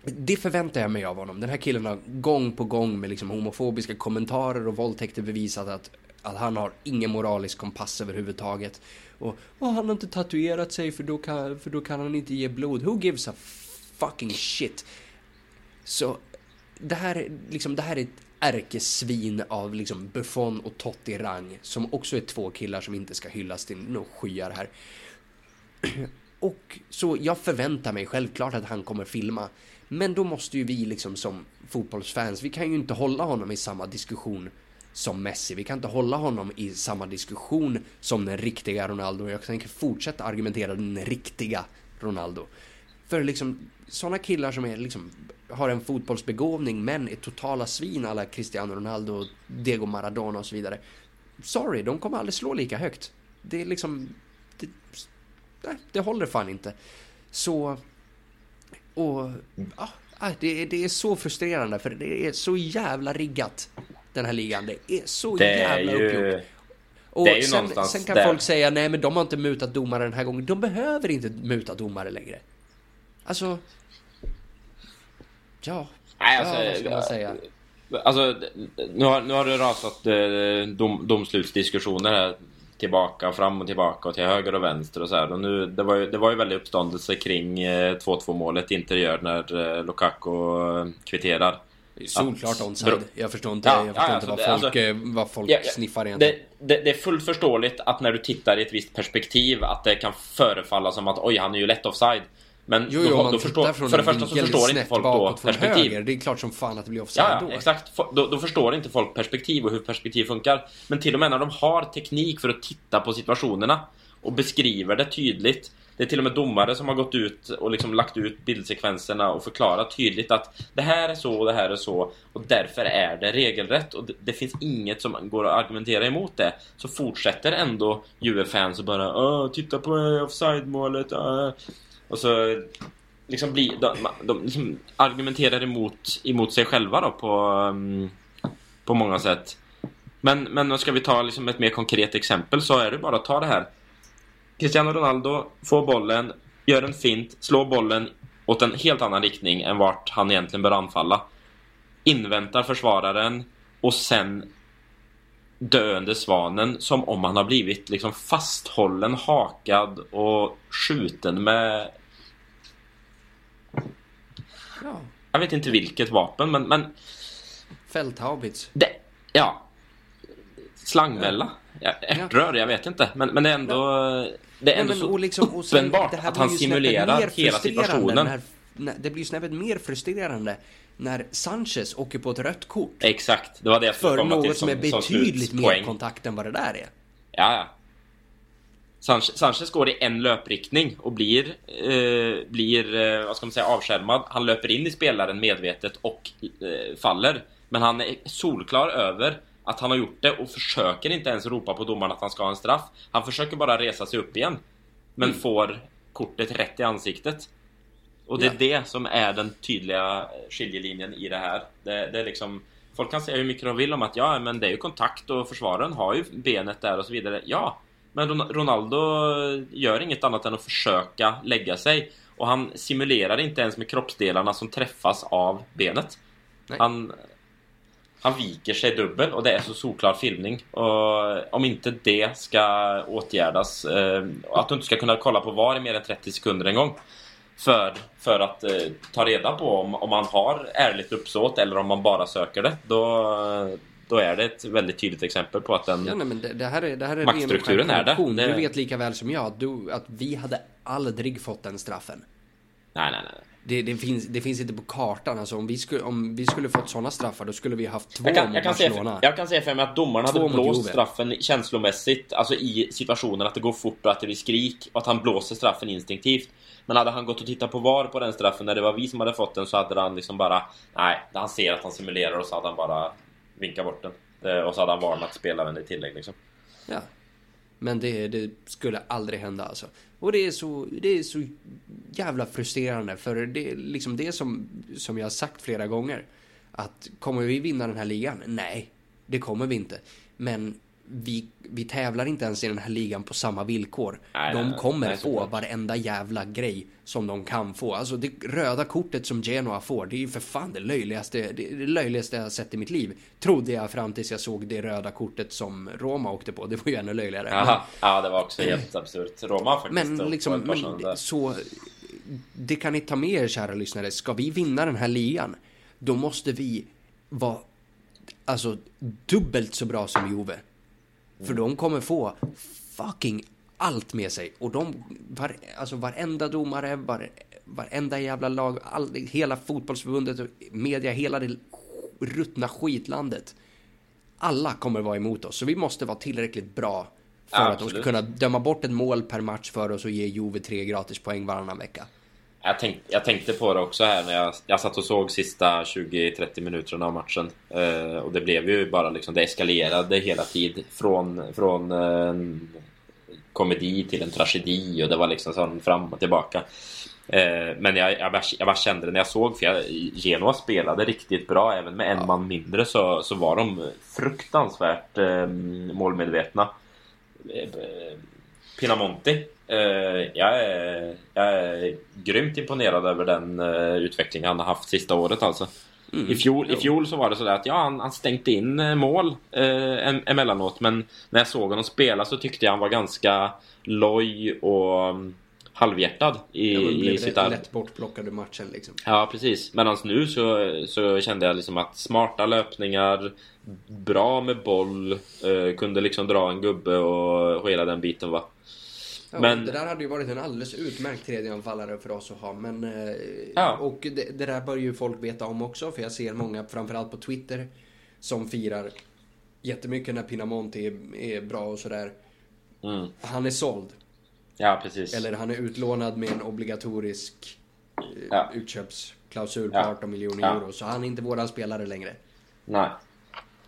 det förväntar jag mig av honom. Den här killen har gång på gång med liksom homofobiska kommentarer och våldtäkter bevisat att, att han har ingen moralisk kompass överhuvudtaget. Och, och han har inte tatuerat sig för då, kan, för då kan han inte ge blod. Who gives a fucking shit? Så det här, liksom, det här är ett ärkesvin av liksom Buffon och Totti rang som också är två killar som inte ska hyllas till några skyar här. Och så jag förväntar mig självklart att han kommer filma. Men då måste ju vi liksom som fotbollsfans, vi kan ju inte hålla honom i samma diskussion som Messi. Vi kan inte hålla honom i samma diskussion som den riktiga Ronaldo. Jag tänker fortsätta argumentera den riktiga Ronaldo. För liksom sådana killar som är liksom har en fotbollsbegåvning men är totala svin alla Cristiano Ronaldo, Diego Maradona och så vidare. Sorry, de kommer aldrig slå lika högt. Det är liksom... Det, nej, det håller fan inte. Så... Och... Ja, det, det är så frustrerande för det är så jävla riggat. Den här ligan. Det är så det jävla är ju... uppgjort. Och sen, sen, kan där. folk säga nej men de har inte mutat domare den här gången. De behöver inte muta domare längre. Alltså, Ja, Nej, alltså, ja, vad ska man säga? Alltså, nu har, nu har det rasat eh, dom, domslutsdiskussioner här tillbaka, fram och tillbaka och till höger och vänster och så här. Och nu, det, var ju, det var ju väldigt uppståndelse kring eh, 2-2 målet Inter gör när eh, Lukaku eh, kvitterar. Solklart onside. Jag förstår inte, ja, jag förstår ja, inte alltså, vad folk, alltså, eh, vad folk ja, sniffar egentligen. Det, det, det, är fullt förståeligt att när du tittar i ett visst perspektiv att det kan förefalla som att oj, han är ju lätt offside. Men jo, jo, då, man då förstår, från för det första så förstår inte folk då perspektiv. Höger, det är klart som fan att det blir offside ja, då. exakt. Då, då, förstår inte folk perspektiv och hur perspektiv funkar. Men till och med när de har teknik för att titta på situationerna och beskriver det tydligt. Det är till och med domare som har gått ut och liksom lagt ut bildsekvenserna och förklarat tydligt att det här är så och det här är så och därför är det regelrätt och det, det finns inget som går att argumentera emot det. Så fortsätter ändå Juve-fans och bara titta på offside-målet. Och så liksom blir de, de liksom argumenterar emot, emot sig själva då på, mm, på många sätt. Men, men ska vi ta liksom ett mer konkret exempel så är det bara att ta det här. Cristiano Ronaldo får bollen, gör en fint, slår bollen åt en helt annan riktning än vart han egentligen bör anfalla. Inväntar försvararen och sen döende svanen som om han har blivit liksom fasthållen, hakad och skjuten med... Ja. Jag vet inte vilket vapen men... men Fälthaubits. Ja. Slangmälla. Ja. Ärtrör, jag vet inte. Men, men det är ändå... Ja. Det är ändå Nej, men, så liksom, uppenbart att han simulerar hela situationen. När, det blir ju snäppet mer frustrerande när Sanchez åker på ett rött kort. Exakt, det var det jag För något till, som, som är betydligt som mer kontakt än vad det där är. Ja, ja. Sanchez, Sanchez går i en löpriktning och blir, eh, blir eh, vad ska man säga, avskärmad. Han löper in i spelaren medvetet och eh, faller. Men han är solklar över att han har gjort det och försöker inte ens ropa på domaren att han ska ha en straff. Han försöker bara resa sig upp igen. Men mm. får kortet rätt i ansiktet. Och det är ja. det som är den tydliga skiljelinjen i det här. Det, det, är liksom Folk kan säga hur mycket de vill om att ja, men det är ju kontakt och försvararen har ju benet där och så vidare. Ja, men Ronaldo gör inget annat än att försöka lägga sig. Och han simulerar inte ens med kroppsdelarna som träffas av benet. Nej. Han, han viker sig dubbel och det är så solklar filmning. Och om inte det ska åtgärdas, eh, att du inte ska kunna kolla på VAR i mer än 30 sekunder en gång. För, för att eh, ta reda på om, om man har ärligt uppsåt eller om man bara söker det. Då, då är det ett väldigt tydligt exempel på att den ja, nej, det, det här är, det här är maktstrukturen är det. Du vet lika väl som jag att, du, att vi hade aldrig fått den straffen. Nej, nej, nej. Det, det, finns, det finns inte på kartan. Alltså, om, vi skulle, om vi skulle fått sådana straffar då skulle vi haft två jag kan, jag kan Barcelona. Se, jag kan säga för mig att domarna hade blåst straffen känslomässigt. Alltså i situationen att det går fort och att det blir skrik. Och att han blåser straffen instinktivt. Men hade han gått och tittat på VAR på den straffen när det var vi som hade fått den så hade han liksom bara... Nej, han ser att han simulerar och så hade han bara vinkat bort den. Och så hade han varnat spelaren i tillägg liksom. Ja. Men det, det, skulle aldrig hända alltså. Och det är så, det är så jävla frustrerande för det är liksom det som, som jag har sagt flera gånger. Att kommer vi vinna den här ligan? Nej, det kommer vi inte. Men vi, vi tävlar inte ens i den här ligan på samma villkor. Nej, de kommer nej, få varenda jävla grej som de kan få. Alltså det röda kortet som Genoa får, det är ju för fan det löjligaste, det, det löjligaste jag sett i mitt liv. Trodde jag fram tills jag såg det röda kortet som Roma åkte på. Det var ju ännu löjligare. Aha, ja, det var också helt absurt. Roma faktiskt. Men liksom, men, så... Det kan ni ta med er kära lyssnare. Ska vi vinna den här ligan, då måste vi vara alltså dubbelt så bra som Juve. För de kommer få fucking allt med sig. Och de, var, alltså varenda domare, var, varenda jävla lag, all, hela fotbollsförbundet, media, hela det ruttna skitlandet. Alla kommer vara emot oss, så vi måste vara tillräckligt bra för ja, att de ska kunna döma bort ett mål per match för oss och ge Juve tre gratis poäng varannan vecka. Jag, tänk, jag tänkte på det också här när jag, jag satt och såg sista 20-30 minuterna av matchen. Eh, och det blev ju bara liksom, det eskalerade hela tiden. Från, från eh, en komedi till en tragedi och det var liksom sån fram och tillbaka. Eh, men jag, jag, bara, jag bara kände det när jag såg, för jag, Genoa spelade riktigt bra. Även med en ja. man mindre så, så var de fruktansvärt eh, målmedvetna. Eh, Pinamonti Uh, jag, är, jag är grymt imponerad över den uh, utveckling han har haft sista året alltså. Mm, I, fjol, I fjol så var det sådär att ja, han, han stänkte in uh, mål uh, emellanåt men när jag såg honom spela så tyckte jag han var ganska loj och um, halvhjärtad i, ja, i sitt arbete. Lätt bortplockade matchen liksom. Ja, precis. Medan nu så, så kände jag liksom att smarta löpningar, bra med boll, kunde liksom dra en gubbe och, och hela den biten va. Ja, men... Det där hade ju varit en alldeles utmärkt tredjeanfallare för oss att ha. Men, eh, ja. Och det, det, där bör ju folk veta om också. För jag ser många, framförallt på Twitter, som firar jättemycket när Pinamonti är, är bra och sådär. Mm. Han är såld. Ja, precis. Eller han är utlånad med en obligatorisk eh, ja. utköpsklausul på ja. 18 miljoner ja. euro. Så han är inte våran spelare längre. Nej.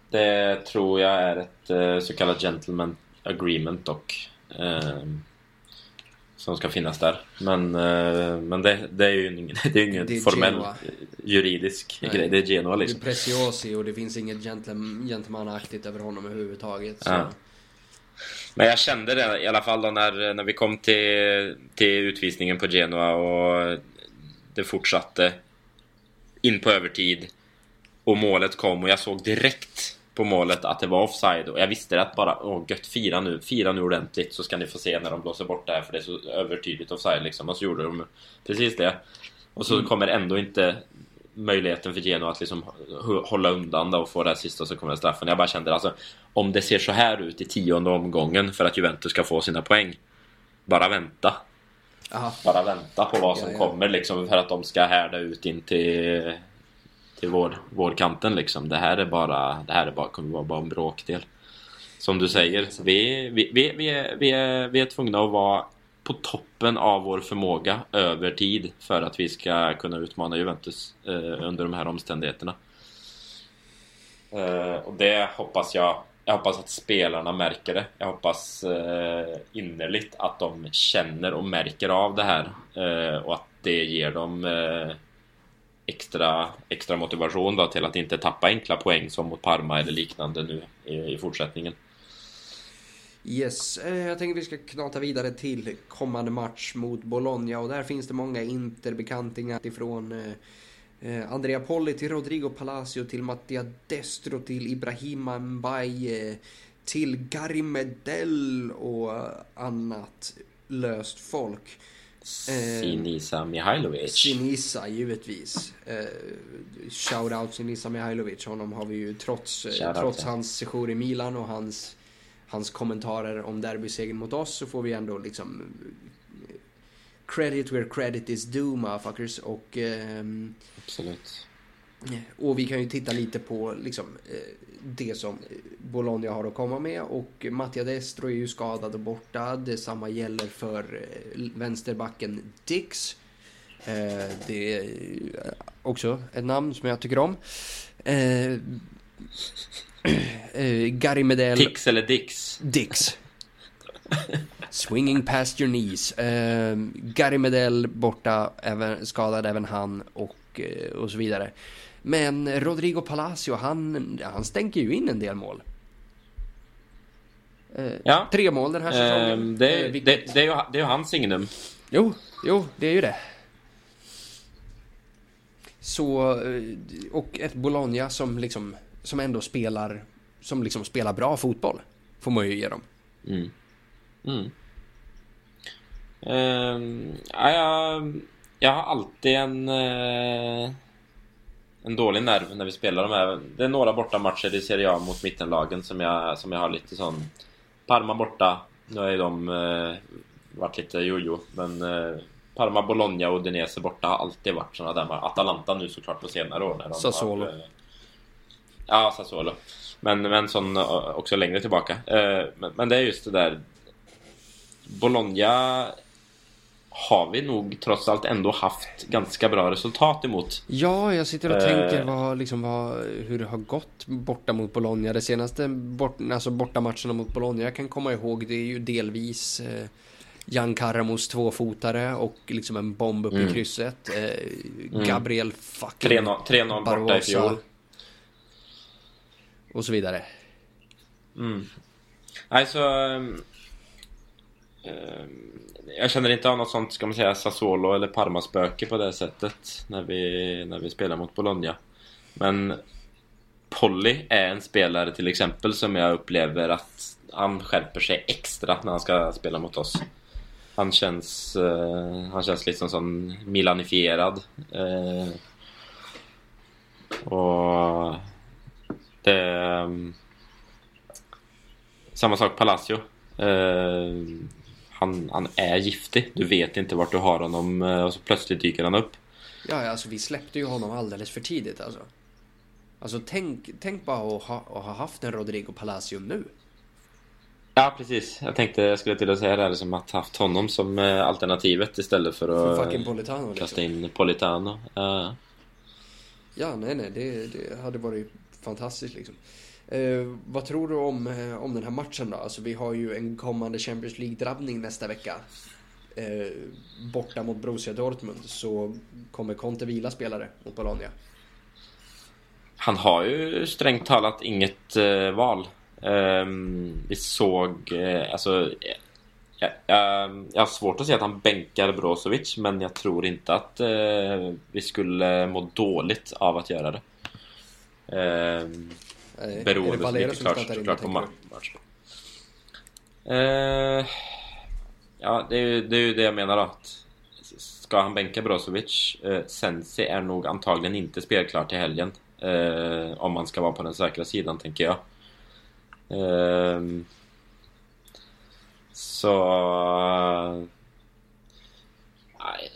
Det tror jag är ett eh, så kallat gentleman agreement dock. Eh, som ska finnas där. Men, eh, men det, det är ju ingen, det är ingen det är formell Genoa. juridisk Nej. grej. Det är Genoa liksom. Det är Preciosi och det finns inget gentlemanaktigt över honom överhuvudtaget. Så. Ja. Men jag kände det i alla fall då när, när vi kom till, till utvisningen på Genoa och det fortsatte in på övertid. Och målet kom och jag såg direkt på målet att det var offside och jag visste att bara åh gött fira nu, fira nu ordentligt så ska ni få se när de blåser bort det här för det är så övertydligt offside liksom och så gjorde de precis det. Och så mm. kommer ändå inte möjligheten för Geno att liksom hålla undan och få det här sista så kommer straffen. Jag bara kände alltså om det ser så här ut i tionde omgången för att Juventus ska få sina poäng. Bara vänta. Aha. Bara vänta på vad som ja, ja. kommer liksom för att de ska härda ut in till till vår, vårkanten liksom. Det här är bara, det här är bara, kommer vara bara en bråkdel. Som du säger, vi, vi, vi, vi, är, vi, är, vi är tvungna att vara på toppen av vår förmåga över tid för att vi ska kunna utmana Juventus eh, under de här omständigheterna. Eh, och det hoppas jag jag hoppas att spelarna märker det. Jag hoppas eh, innerligt att de känner och märker av det här eh, och att det ger dem eh, extra, extra motivation då till att inte tappa enkla poäng som mot Parma eller liknande nu i, i fortsättningen. Yes, eh, jag tänker vi ska knata vidare till kommande match mot Bologna och där finns det många interbekantingar ifrån eh, eh, Andrea Polli till Rodrigo Palacio till Mattia Destro till Ibrahima Mbaye till Gary Medell och annat löst folk. Eh, Sinisa Mihailovic. Sinisa, givetvis. Eh, Shoutout Sinisa Mihailovic. Honom har vi ju trots, eh, trots hans sejour i Milan och hans, hans kommentarer om derbysegern mot oss så får vi ändå liksom credit where credit is due motherfuckers och... Eh, Absolut. Och vi kan ju titta lite på liksom, det som Bologna har att komma med och Mattia Destro är ju skadad och borta. Detsamma gäller för eh, vänsterbacken Dix. Eh, det är också ett namn som jag tycker om. Eh, Gary Medell. Dix eller Dix? Dix. Swinging past your knees. Gary Medell borta, även, skadad även han och, och så vidare. Men Rodrigo Palacio, han, han stänker ju in en del mål. Eh, ja. Tre mål den här säsongen. Eh, det, eh, vilket... det, det, är ju, det är ju hans signum. Jo, jo, det är ju det. Så, eh, och ett Bologna som liksom, som ändå spelar, som liksom spelar bra fotboll. Får man ju ge dem. Mm. Mm. Uh, ja, jag, jag har alltid en... Uh en dålig nerv när vi spelar de här. Det är några bortamatcher i Serie A mot mittenlagen som jag, som jag har lite sån... Parma borta. Nu har ju de eh, varit lite jojo, men eh, Parma, Bologna och Udinese borta har alltid varit såna där. Atalanta nu såklart på senare år. När de Sassuolo. Har, eh, ja, Sassuolo. Men, men sån eh, också längre tillbaka. Eh, men, men det är just det där... Bologna har vi nog trots allt ändå haft ganska bra resultat emot. Ja, jag sitter och tänker eh. vad, liksom, vad, hur det har gått borta mot Bologna. Det senaste bort, alltså bortamatcherna mot Bologna jag kan komma ihåg det är ju delvis eh, Jan Karamos tvåfotare och liksom en bomb upp mm. i krysset. Eh, mm. Gabriel fucking 3-0 borta i fjol. Och så vidare. Mm. Alltså... Ehm, jag känner inte av något sånt, ska man säga, Sassuolo eller Parma-spöke på det sättet när vi, när vi spelar mot Bologna. Men Polly är en spelare till exempel som jag upplever att han skärper sig extra när han ska spela mot oss. Han känns, uh, han känns liksom som milanifierad. Uh, och det... Um, samma sak Palacio. Uh, han, han är giftig. Du vet inte vart du har honom eh, och så plötsligt dyker han upp. Ja, alltså vi släppte ju honom alldeles för tidigt alltså. Alltså tänk, tänk bara att ha, att ha haft en Rodrigo Palacio nu. Ja, precis. Jag tänkte jag skulle till att säga det här som att haft honom som eh, alternativet istället för att För fucking Politano liksom. kasta in Politano. Ja. Ja, nej, nej, det, det hade varit fantastiskt liksom. Eh, vad tror du om, eh, om den här matchen då? Alltså vi har ju en kommande Champions League-drabbning nästa vecka. Eh, borta mot Borussia Dortmund så kommer Conte vila spelare mot Bologna. Han har ju strängt talat inget eh, val. Ehm, vi såg, eh, alltså... Jag, jag, jag har svårt att säga att han bänkar Brozovic men jag tror inte att eh, vi skulle må dåligt av att göra det. Eh, Eh, beroende så mycket klart, startar in, klart på tänker ma- du? match. Eh, ja, det är, ju, det är ju det jag menar då. Att ska han bänka Brozovic? Eh, Sensi är nog antagligen inte spelklar till helgen. Eh, om man ska vara på den säkra sidan, tänker jag. Ehm, så... nej,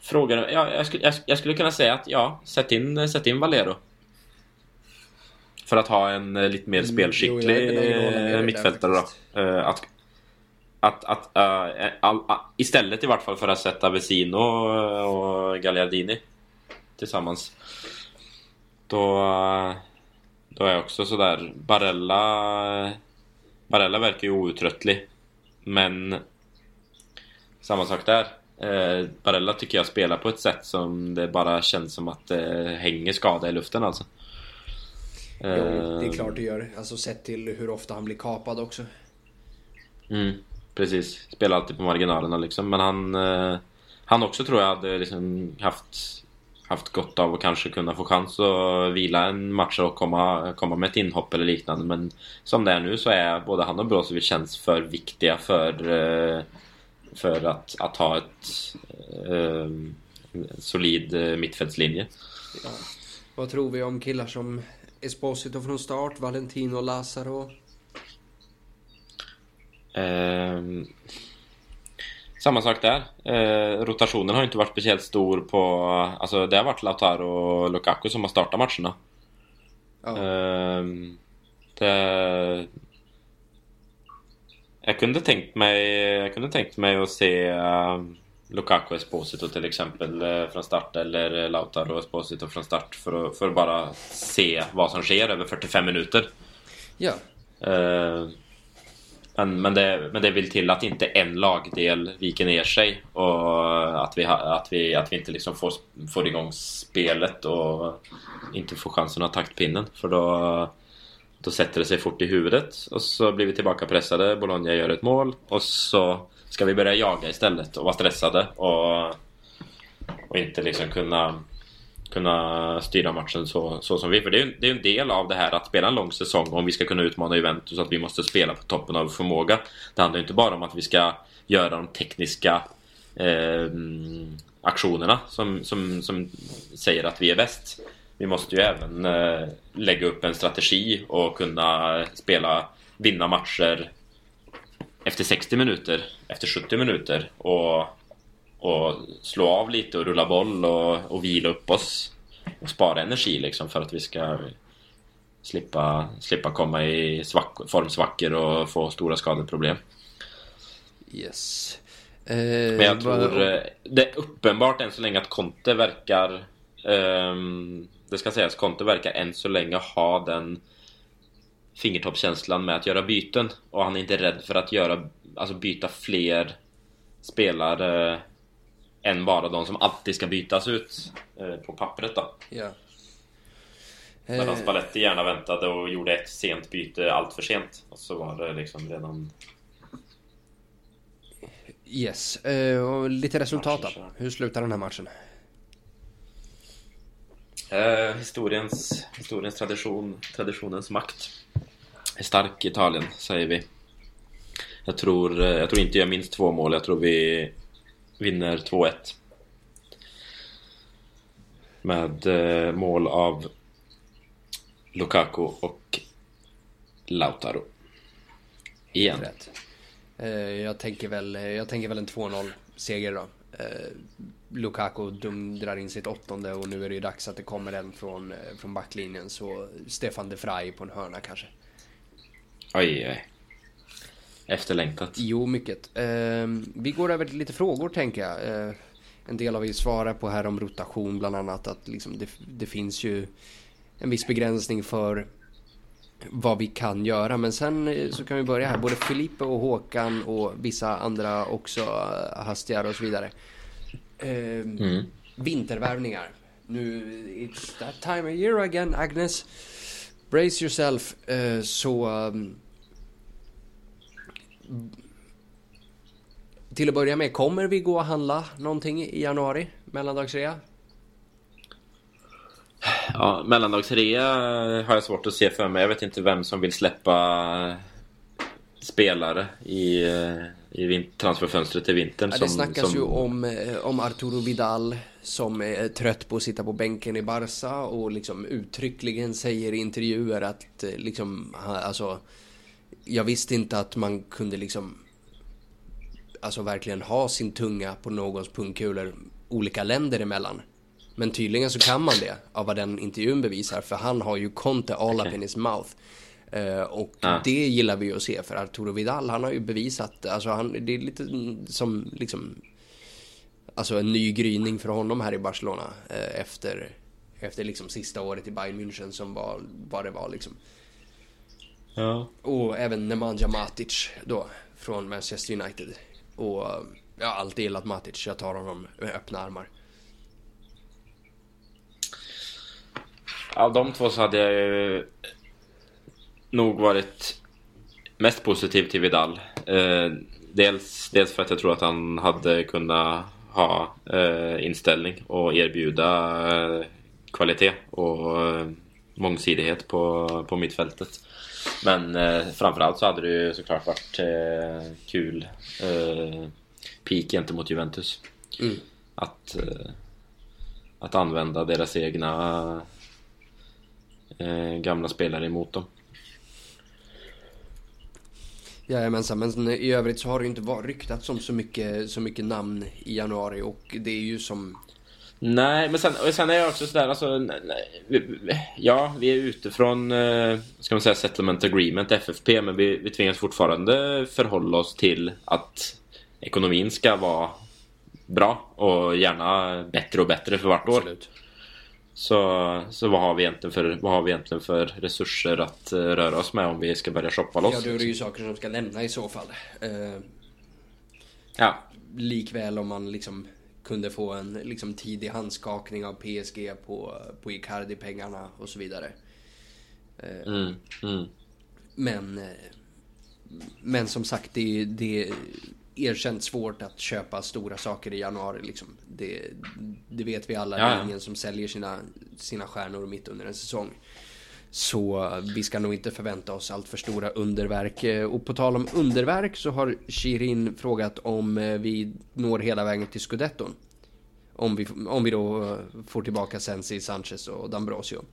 Frågan... Ja, jag, skulle, jag, jag skulle kunna säga att ja, sätt in, sätt in Valero. För att ha en eh, lite mer Mm, spelskicklig där mittfältare då. Eh, att att, att eh, all, all, istället i vart fall för att sätta Vesino och Gagliardini tillsammans. Då, då är jag också sådär Barella Barella verkar ju outtröttlig. Men samma sak där. Eh, Barella tycker jag spelar på ett sätt som det bara känns som att det hänger skada i luften alltså. Jo, det är Eh, klart det gör. Alltså sett till hur ofta han blir kapad också. Mm, precis. Spelar alltid på marginalerna liksom. Men han... Eh, han också tror jag hade liksom haft, haft gott av att kanske kunna få chans att vila en match och komma, komma med ett inhopp eller liknande. Men som det är nu så är både han och Brozovic känns för viktiga för, eh, för att, att ha ett eh, solid eh, mittfältslinje. Ja. Vad tror vi om killar som Esposito från start, Valentino Lazaro? Ehm, samma sak där. Eh, rotationen har inte varit speciellt stor på... Alltså det har varit Lautaro och Lukaku som har startat matcherna. Ja. Ehm, det... Jag kunde tänkt mig, jag kunde tänkt mig att se eh, Lukaku Esposito till exempel eh, från start eller Lautaro Esposito från start för att, för att bara se vad som sker över 45 minuter. ja. Eh, men, men, det, men det vill till att inte en lagdel viker ner sig och att vi, att vi, att vi inte liksom får, får igång spelet och inte får chansen att ha taktpinnen. För då, då sätter det sig fort i huvudet och så blir vi tillbaka pressade. Bologna gör ett mål och så ska vi börja jaga istället och vara stressade och, och inte liksom kunna kunna styra matchen så, så som vi. För det är ju det är en del av det här att spela en lång säsong om vi ska kunna utmana Juventus att vi måste spela på toppen av förmåga. Det handlar ju inte bara om att vi ska göra de tekniska eh, aktionerna som, som, som säger att vi är bäst. Vi måste ju även eh, lägga upp en strategi och kunna spela, vinna matcher efter 60 minuter, efter 70 minuter och och slå av lite och rulla boll och, och vila upp oss och spara energi liksom för att vi ska slippa, slippa komma i svack, formsvackor och få stora skadeproblem. Yes. Eh, Men jag tror eh, det är uppenbart än så länge att Conte verkar ehm, Det ska sägas, Conte verkar än så länge ha den fingertoppskänslan med att göra byten och han är inte rädd för att göra, alltså byta fler spelare än bara de som alltid ska bytas ut eh, på pappret då. Ja. Medan Eh, Spalletti gärna väntade och gjorde ett sent byte allt för sent. Och så var det liksom redan... yes. Eh, och lite resultat då. Hur slutar den här matchen? Eh, historiens, historiens tradition, traditionens makt. Är stark Italien, säger vi. Jag tror, eh, jag tror inte jag minst två mål. Jag tror vi vinner 2-1. Med eh, mål av Lukaku och Lautaro. Igen. Rätt. Eh, jag, tänker väl, jag tänker väl en 2-0 seger då. Eh, Lukaku dundrar in sitt åttonde och nu är det ju dags att det kommer en från, eh, från backlinjen. Så Stefan de Vrij på en hörna kanske. Oj, oj. Efterlängtat. Jo, mycket. Eh, vi går över till lite frågor tänker jag. Eh, en del har vi svarat på här om rotation bland annat. Att liksom det, det finns ju en viss begränsning för vad vi kan göra. Men sen eh, så kan vi börja här. Både Filippe och Håkan och vissa andra också eh, hastigare och så vidare. Eh, mm. Vintervärvningar. Nu, it's that time of year again, Agnes. Brace yourself. Eh, så... Um, till att börja med, kommer vi gå och handla någonting i januari? Mellandagsrea? Ja, mellandagsrea har jag svårt att se för mig. Jag vet inte vem som vill släppa spelare i, i transferfönstret i vintern. Ja, det snackas som... ju om, eh, om Arturo Vidal som är trött på att sitta på bänken i Barca och liksom uttryckligen säger i intervjuer att eh, liksom, alltså, jag visste inte att man kunde liksom alltså verkligen ha sin tunga på någons pungkulor olika länder emellan. Men tydligen så kan man det av vad den intervjun bevisar för han har ju Conte all okay. up in his mouth. Uh, och ah. det gillar vi att se för Arturo Vidal han har ju bevisat, alltså han, det är lite som liksom Alltså en ny gryning för honom här i Barcelona uh, efter Efter liksom sista året i Bayern München som var vad det var liksom. Ja. Och även Nemanja Matic då från Manchester United. Och jag har alltid gillat Matic, jag tar honom med öppna armar. Av de två så hade jag ju nog varit mest positiv till Vidal. Eh, dels, dels för att jag tror att han hade kunnat ha eh, inställning och erbjuda eh, kvalitet och eh, mångsidighet på, på mittfältet. Men eh, framförallt så hade det ju såklart varit eh, kul eh, peak gentemot Juventus. Mm. Att, eh, att använda deras egna gamla spelare emot dem. Jajamensan, men i övrigt så har det ju inte varit ryktats om så mycket, så mycket namn i januari och det är ju som Nej, men sen, sen är jag också sådär, alltså, ja, vi är ute från, eh, ska man säga, settlement agreement, FFP, men vi, vi tvingas fortfarande förhålla oss till att ekonomin ska vara bra och gärna bättre och bättre för vart år. Absolut. Så, så vad, har vi egentligen för, vad har vi egentligen för resurser att uh, röra oss med om vi ska börja shoppa loss? Ja, då är det ju saker som ska lämna i så fall. Uh, ja. Likväl om man liksom kunde få en liksom, tidig handskakning av PSG på, på Icardi-pengarna och så vidare. Uh, mm, mm. Men, men som sagt, det, det erkänt svårt att köpa stora saker i januari. Liksom. Det, det vet vi alla. Ja. Det är ingen som säljer sina, sina stjärnor mitt under en säsong. Så vi ska nog inte förvänta oss allt för stora underverk. Och på tal om underverk så har Shirin frågat om eh, vi når hela vägen till Scudetton. Om vi, om vi då eh, får tillbaka Sensi, Sanchez och D'Ambrosio.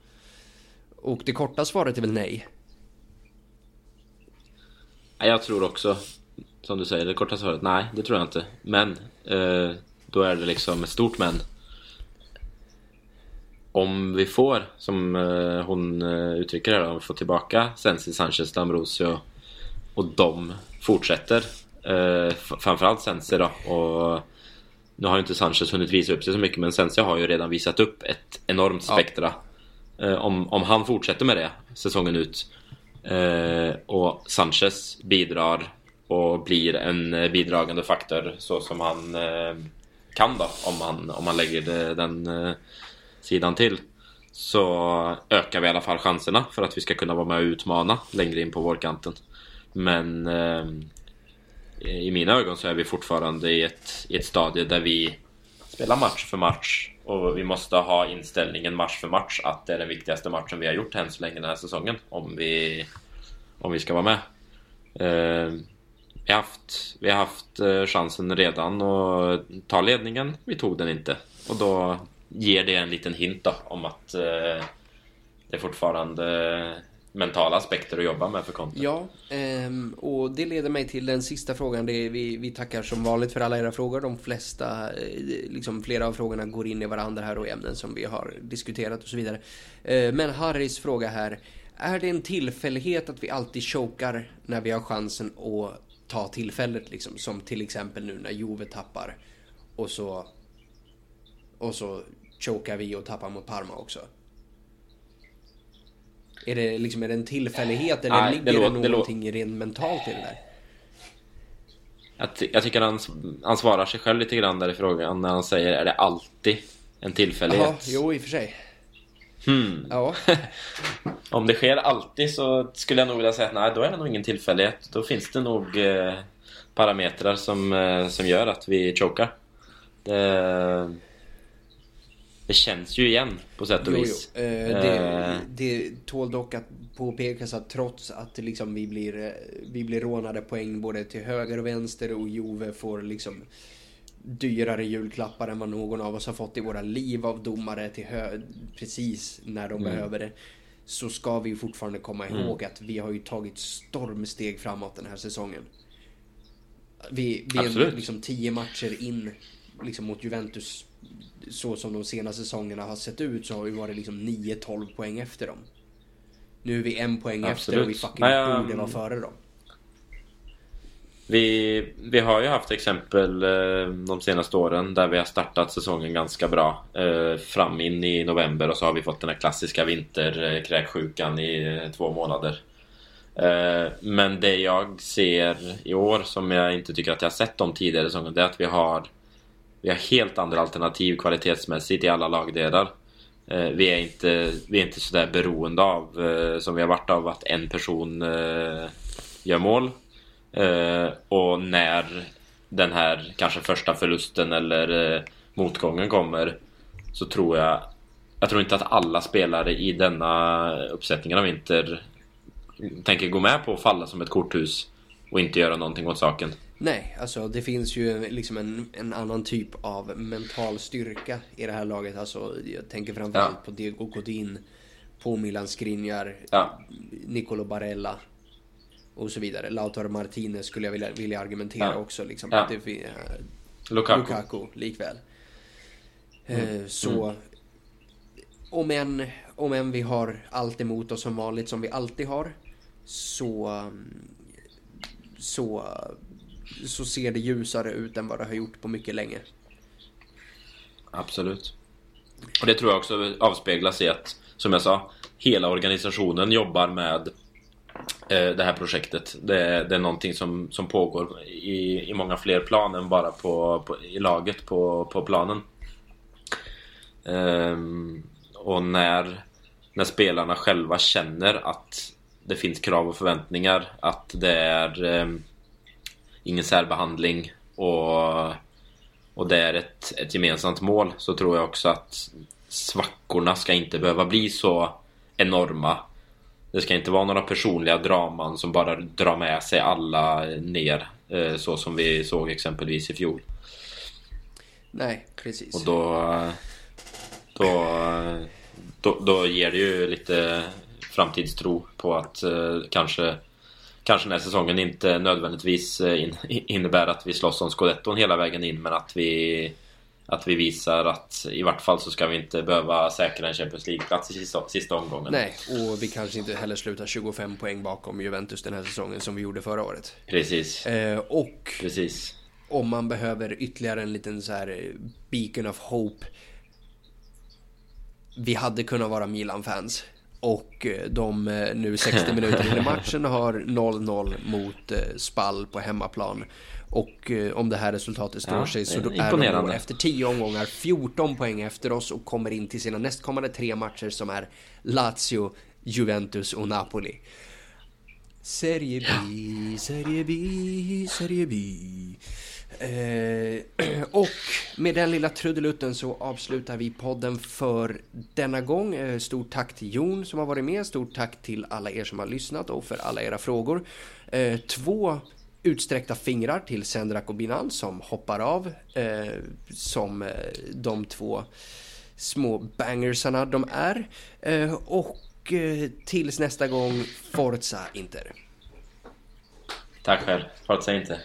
Och det korta svaret är väl nej. Jag tror också som du säger, det korta svaret, nej det tror jag inte. Men, eh, då är det liksom ett stort men. Om vi får, som eh, hon eh, uttrycker det, om vi får tillbaka Sensi, Sanchez, D'Ambrosio och de fortsätter. Eh, framförallt Sensi då. Och nu har ju inte Sanchez hunnit visa upp sig så mycket men Sensi har ju redan visat upp ett enormt spektra. Ja. Eh, om, om han fortsätter med det säsongen ut eh, och Sanchez bidrar och blir en eh, bidragande faktor så som han eh, kan då om man, om man lägger den eh, sidan till så ökar vi i alla fall chanserna för att vi ska kunna vara med och utmana längre in på vårkanten. Men i mina ögon så är vi fortfarande i ett, i ett stadie där vi spelar match för match och vi måste ha inställningen match för match att det är den viktigaste matchen vi har gjort än så länge den här säsongen om vi, om vi ska vara med. Vi har haft, vi har haft eh, chansen redan att ta ledningen. Vi tog den inte. Och då ger det en liten hint då, om att eh, det fortfarande mentala aspekter att jobba med för Conte. Ja, ehm, och det leder mig till den sista frågan. Det är, vi, vi tackar som vanligt för alla era frågor. De flesta, eh, liksom flera av frågorna går in i varandra här och ämnen som vi har diskuterat och så vidare. Eh, men Harrys fråga här. Är det en tillfällighet att vi alltid chokar när vi har chansen att ta tillfället liksom? Som till exempel nu när Jove tappar och så och så chokar vi och tappar mot Parma också. Är det liksom är det en tillfällighet eller Nej, ligger det det, låter- det någonting rent mentalt i det där? Jag, ty- jag tycker han, han svarar sig själv lite grann där i frågan när han säger är det alltid en tillfällighet? Jaha, jo i och för sig. Hmm. Ja, Om det sker alltid så skulle jag nog vilja säga att nej, då är det nog ingen tillfällighet. Då finns det nog eh, parametrar som, eh, som gör att vi chokar. Det, det känns ju igen på sätt och jo, vis. jo. Eh, det, Eh. det tål dock att påpekas att trots att liksom vi blir, eh, vi blir rånade poäng både till höger och vänster och Jove får liksom dyrare julklappar än vad någon av oss har fått i våra liv av domare till hö- precis när de Mm. behöver det. Så ska vi fortfarande komma ihåg att vi har ju tagit stormsteg framåt den här säsongen. Vi, vi är liksom tio matcher in liksom mot Juventus så som de senaste säsongerna har sett ut så har vi varit liksom 9-12 poäng efter dem. Nu är vi en poäng efter Absolut. och vi fucking Nej, borde vara före dem. Vi, vi har ju haft exempel eh, de senaste åren där vi har startat säsongen ganska bra. Eh, fram in i november och så har vi fått den här klassiska vinterkräksjukan i eh, två månader. Men det jag ser i år som jag inte tycker att jag har sett de tidigare säsongerna det är att vi har vi har helt andra alternativ kvalitetsmässigt i alla lagdelar. Vi är inte, vi är inte sådär beroende av, som vi har varit av, att en person gör mål. Eh, och när den här kanske första förlusten eller eh, motgången kommer så tror jag Jag tror inte att alla spelare i denna uppsättningen av Inter tänker gå med på att falla som ett korthus och inte göra någonting åt saken. Nej, alltså det finns ju liksom en, en annan typ av mental styrka i det här laget. Alltså jag tänker framförallt Ja. på Diego Godin, på Milan Skriniar, Ja. Nicolo Barella och så vidare. Lautaro Martinez skulle jag vilja, vilja argumentera Ja. också. Liksom. Ja. Det, eh, Lukaku. Lukaku likväl. Eh, Mm. Så om än, om än vi har allt emot oss som vanligt som vi alltid har så, mm, så, så ser det ljusare ut än vad det har gjort på mycket länge. Absolut. Och det tror jag också avspeglas i att, som jag sa, hela organisationen jobbar med eh, Eh, det här projektet. Det, är- det är någonting som, som pågår i, i många fler plan än bara på, på, i laget på, på planen. Um, och när, när spelarna själva känner att det finns krav och förväntningar, att det är um, ingen särbehandling och och det är ett, ett gemensamt mål så tror jag också att svackorna ska inte behöva bli så enorma. Det ska inte vara några personliga draman som bara drar med sig alla ner eh, så som vi såg exempelvis i fjol. Nej, precis. Och då, då, då, då ger det ju lite framtidstro på att eh, kanske Kanske den här säsongen inte nödvändigtvis eh, in, innebär att vi slåss om scudetton hela vägen in men att vi Att vi visar att i vart fall så ska vi inte behöva säkra en Champions League-plats i sista, sista omgången. Nej, och vi kanske inte heller slutar 25 poäng bakom Juventus den här säsongen som vi gjorde förra året. Precis, Eh, och precis. om man behöver ytterligare en liten så här eh, beacon of hope. Vi hade kunnat vara Milan-fans. Och eh, de eh, nu 60 minuter in i matchen har 0-0 mot Spall på hemmaplan. Och eh, om det här resultatet står Ja, sig så då är de då efter 10 omgångar 14 poäng efter oss och kommer in till sina nästkommande tre matcher som är Lazio, Juventus och Napoli. Serie B, Serie B, Serie B. Eh, och med den lilla trudelutten så avslutar vi podden för denna gång. Eh, stort tack till Jon som har varit med. Stort tack till alla er som har lyssnat och för alla era frågor. Eh, två utsträckta fingrar till Sendrak och Binan som hoppar av. Eh, som eh, de två små bangersarna de är. Eh, och eh, tills nästa gång, Forza Inter. Tack själv. Forza Inter.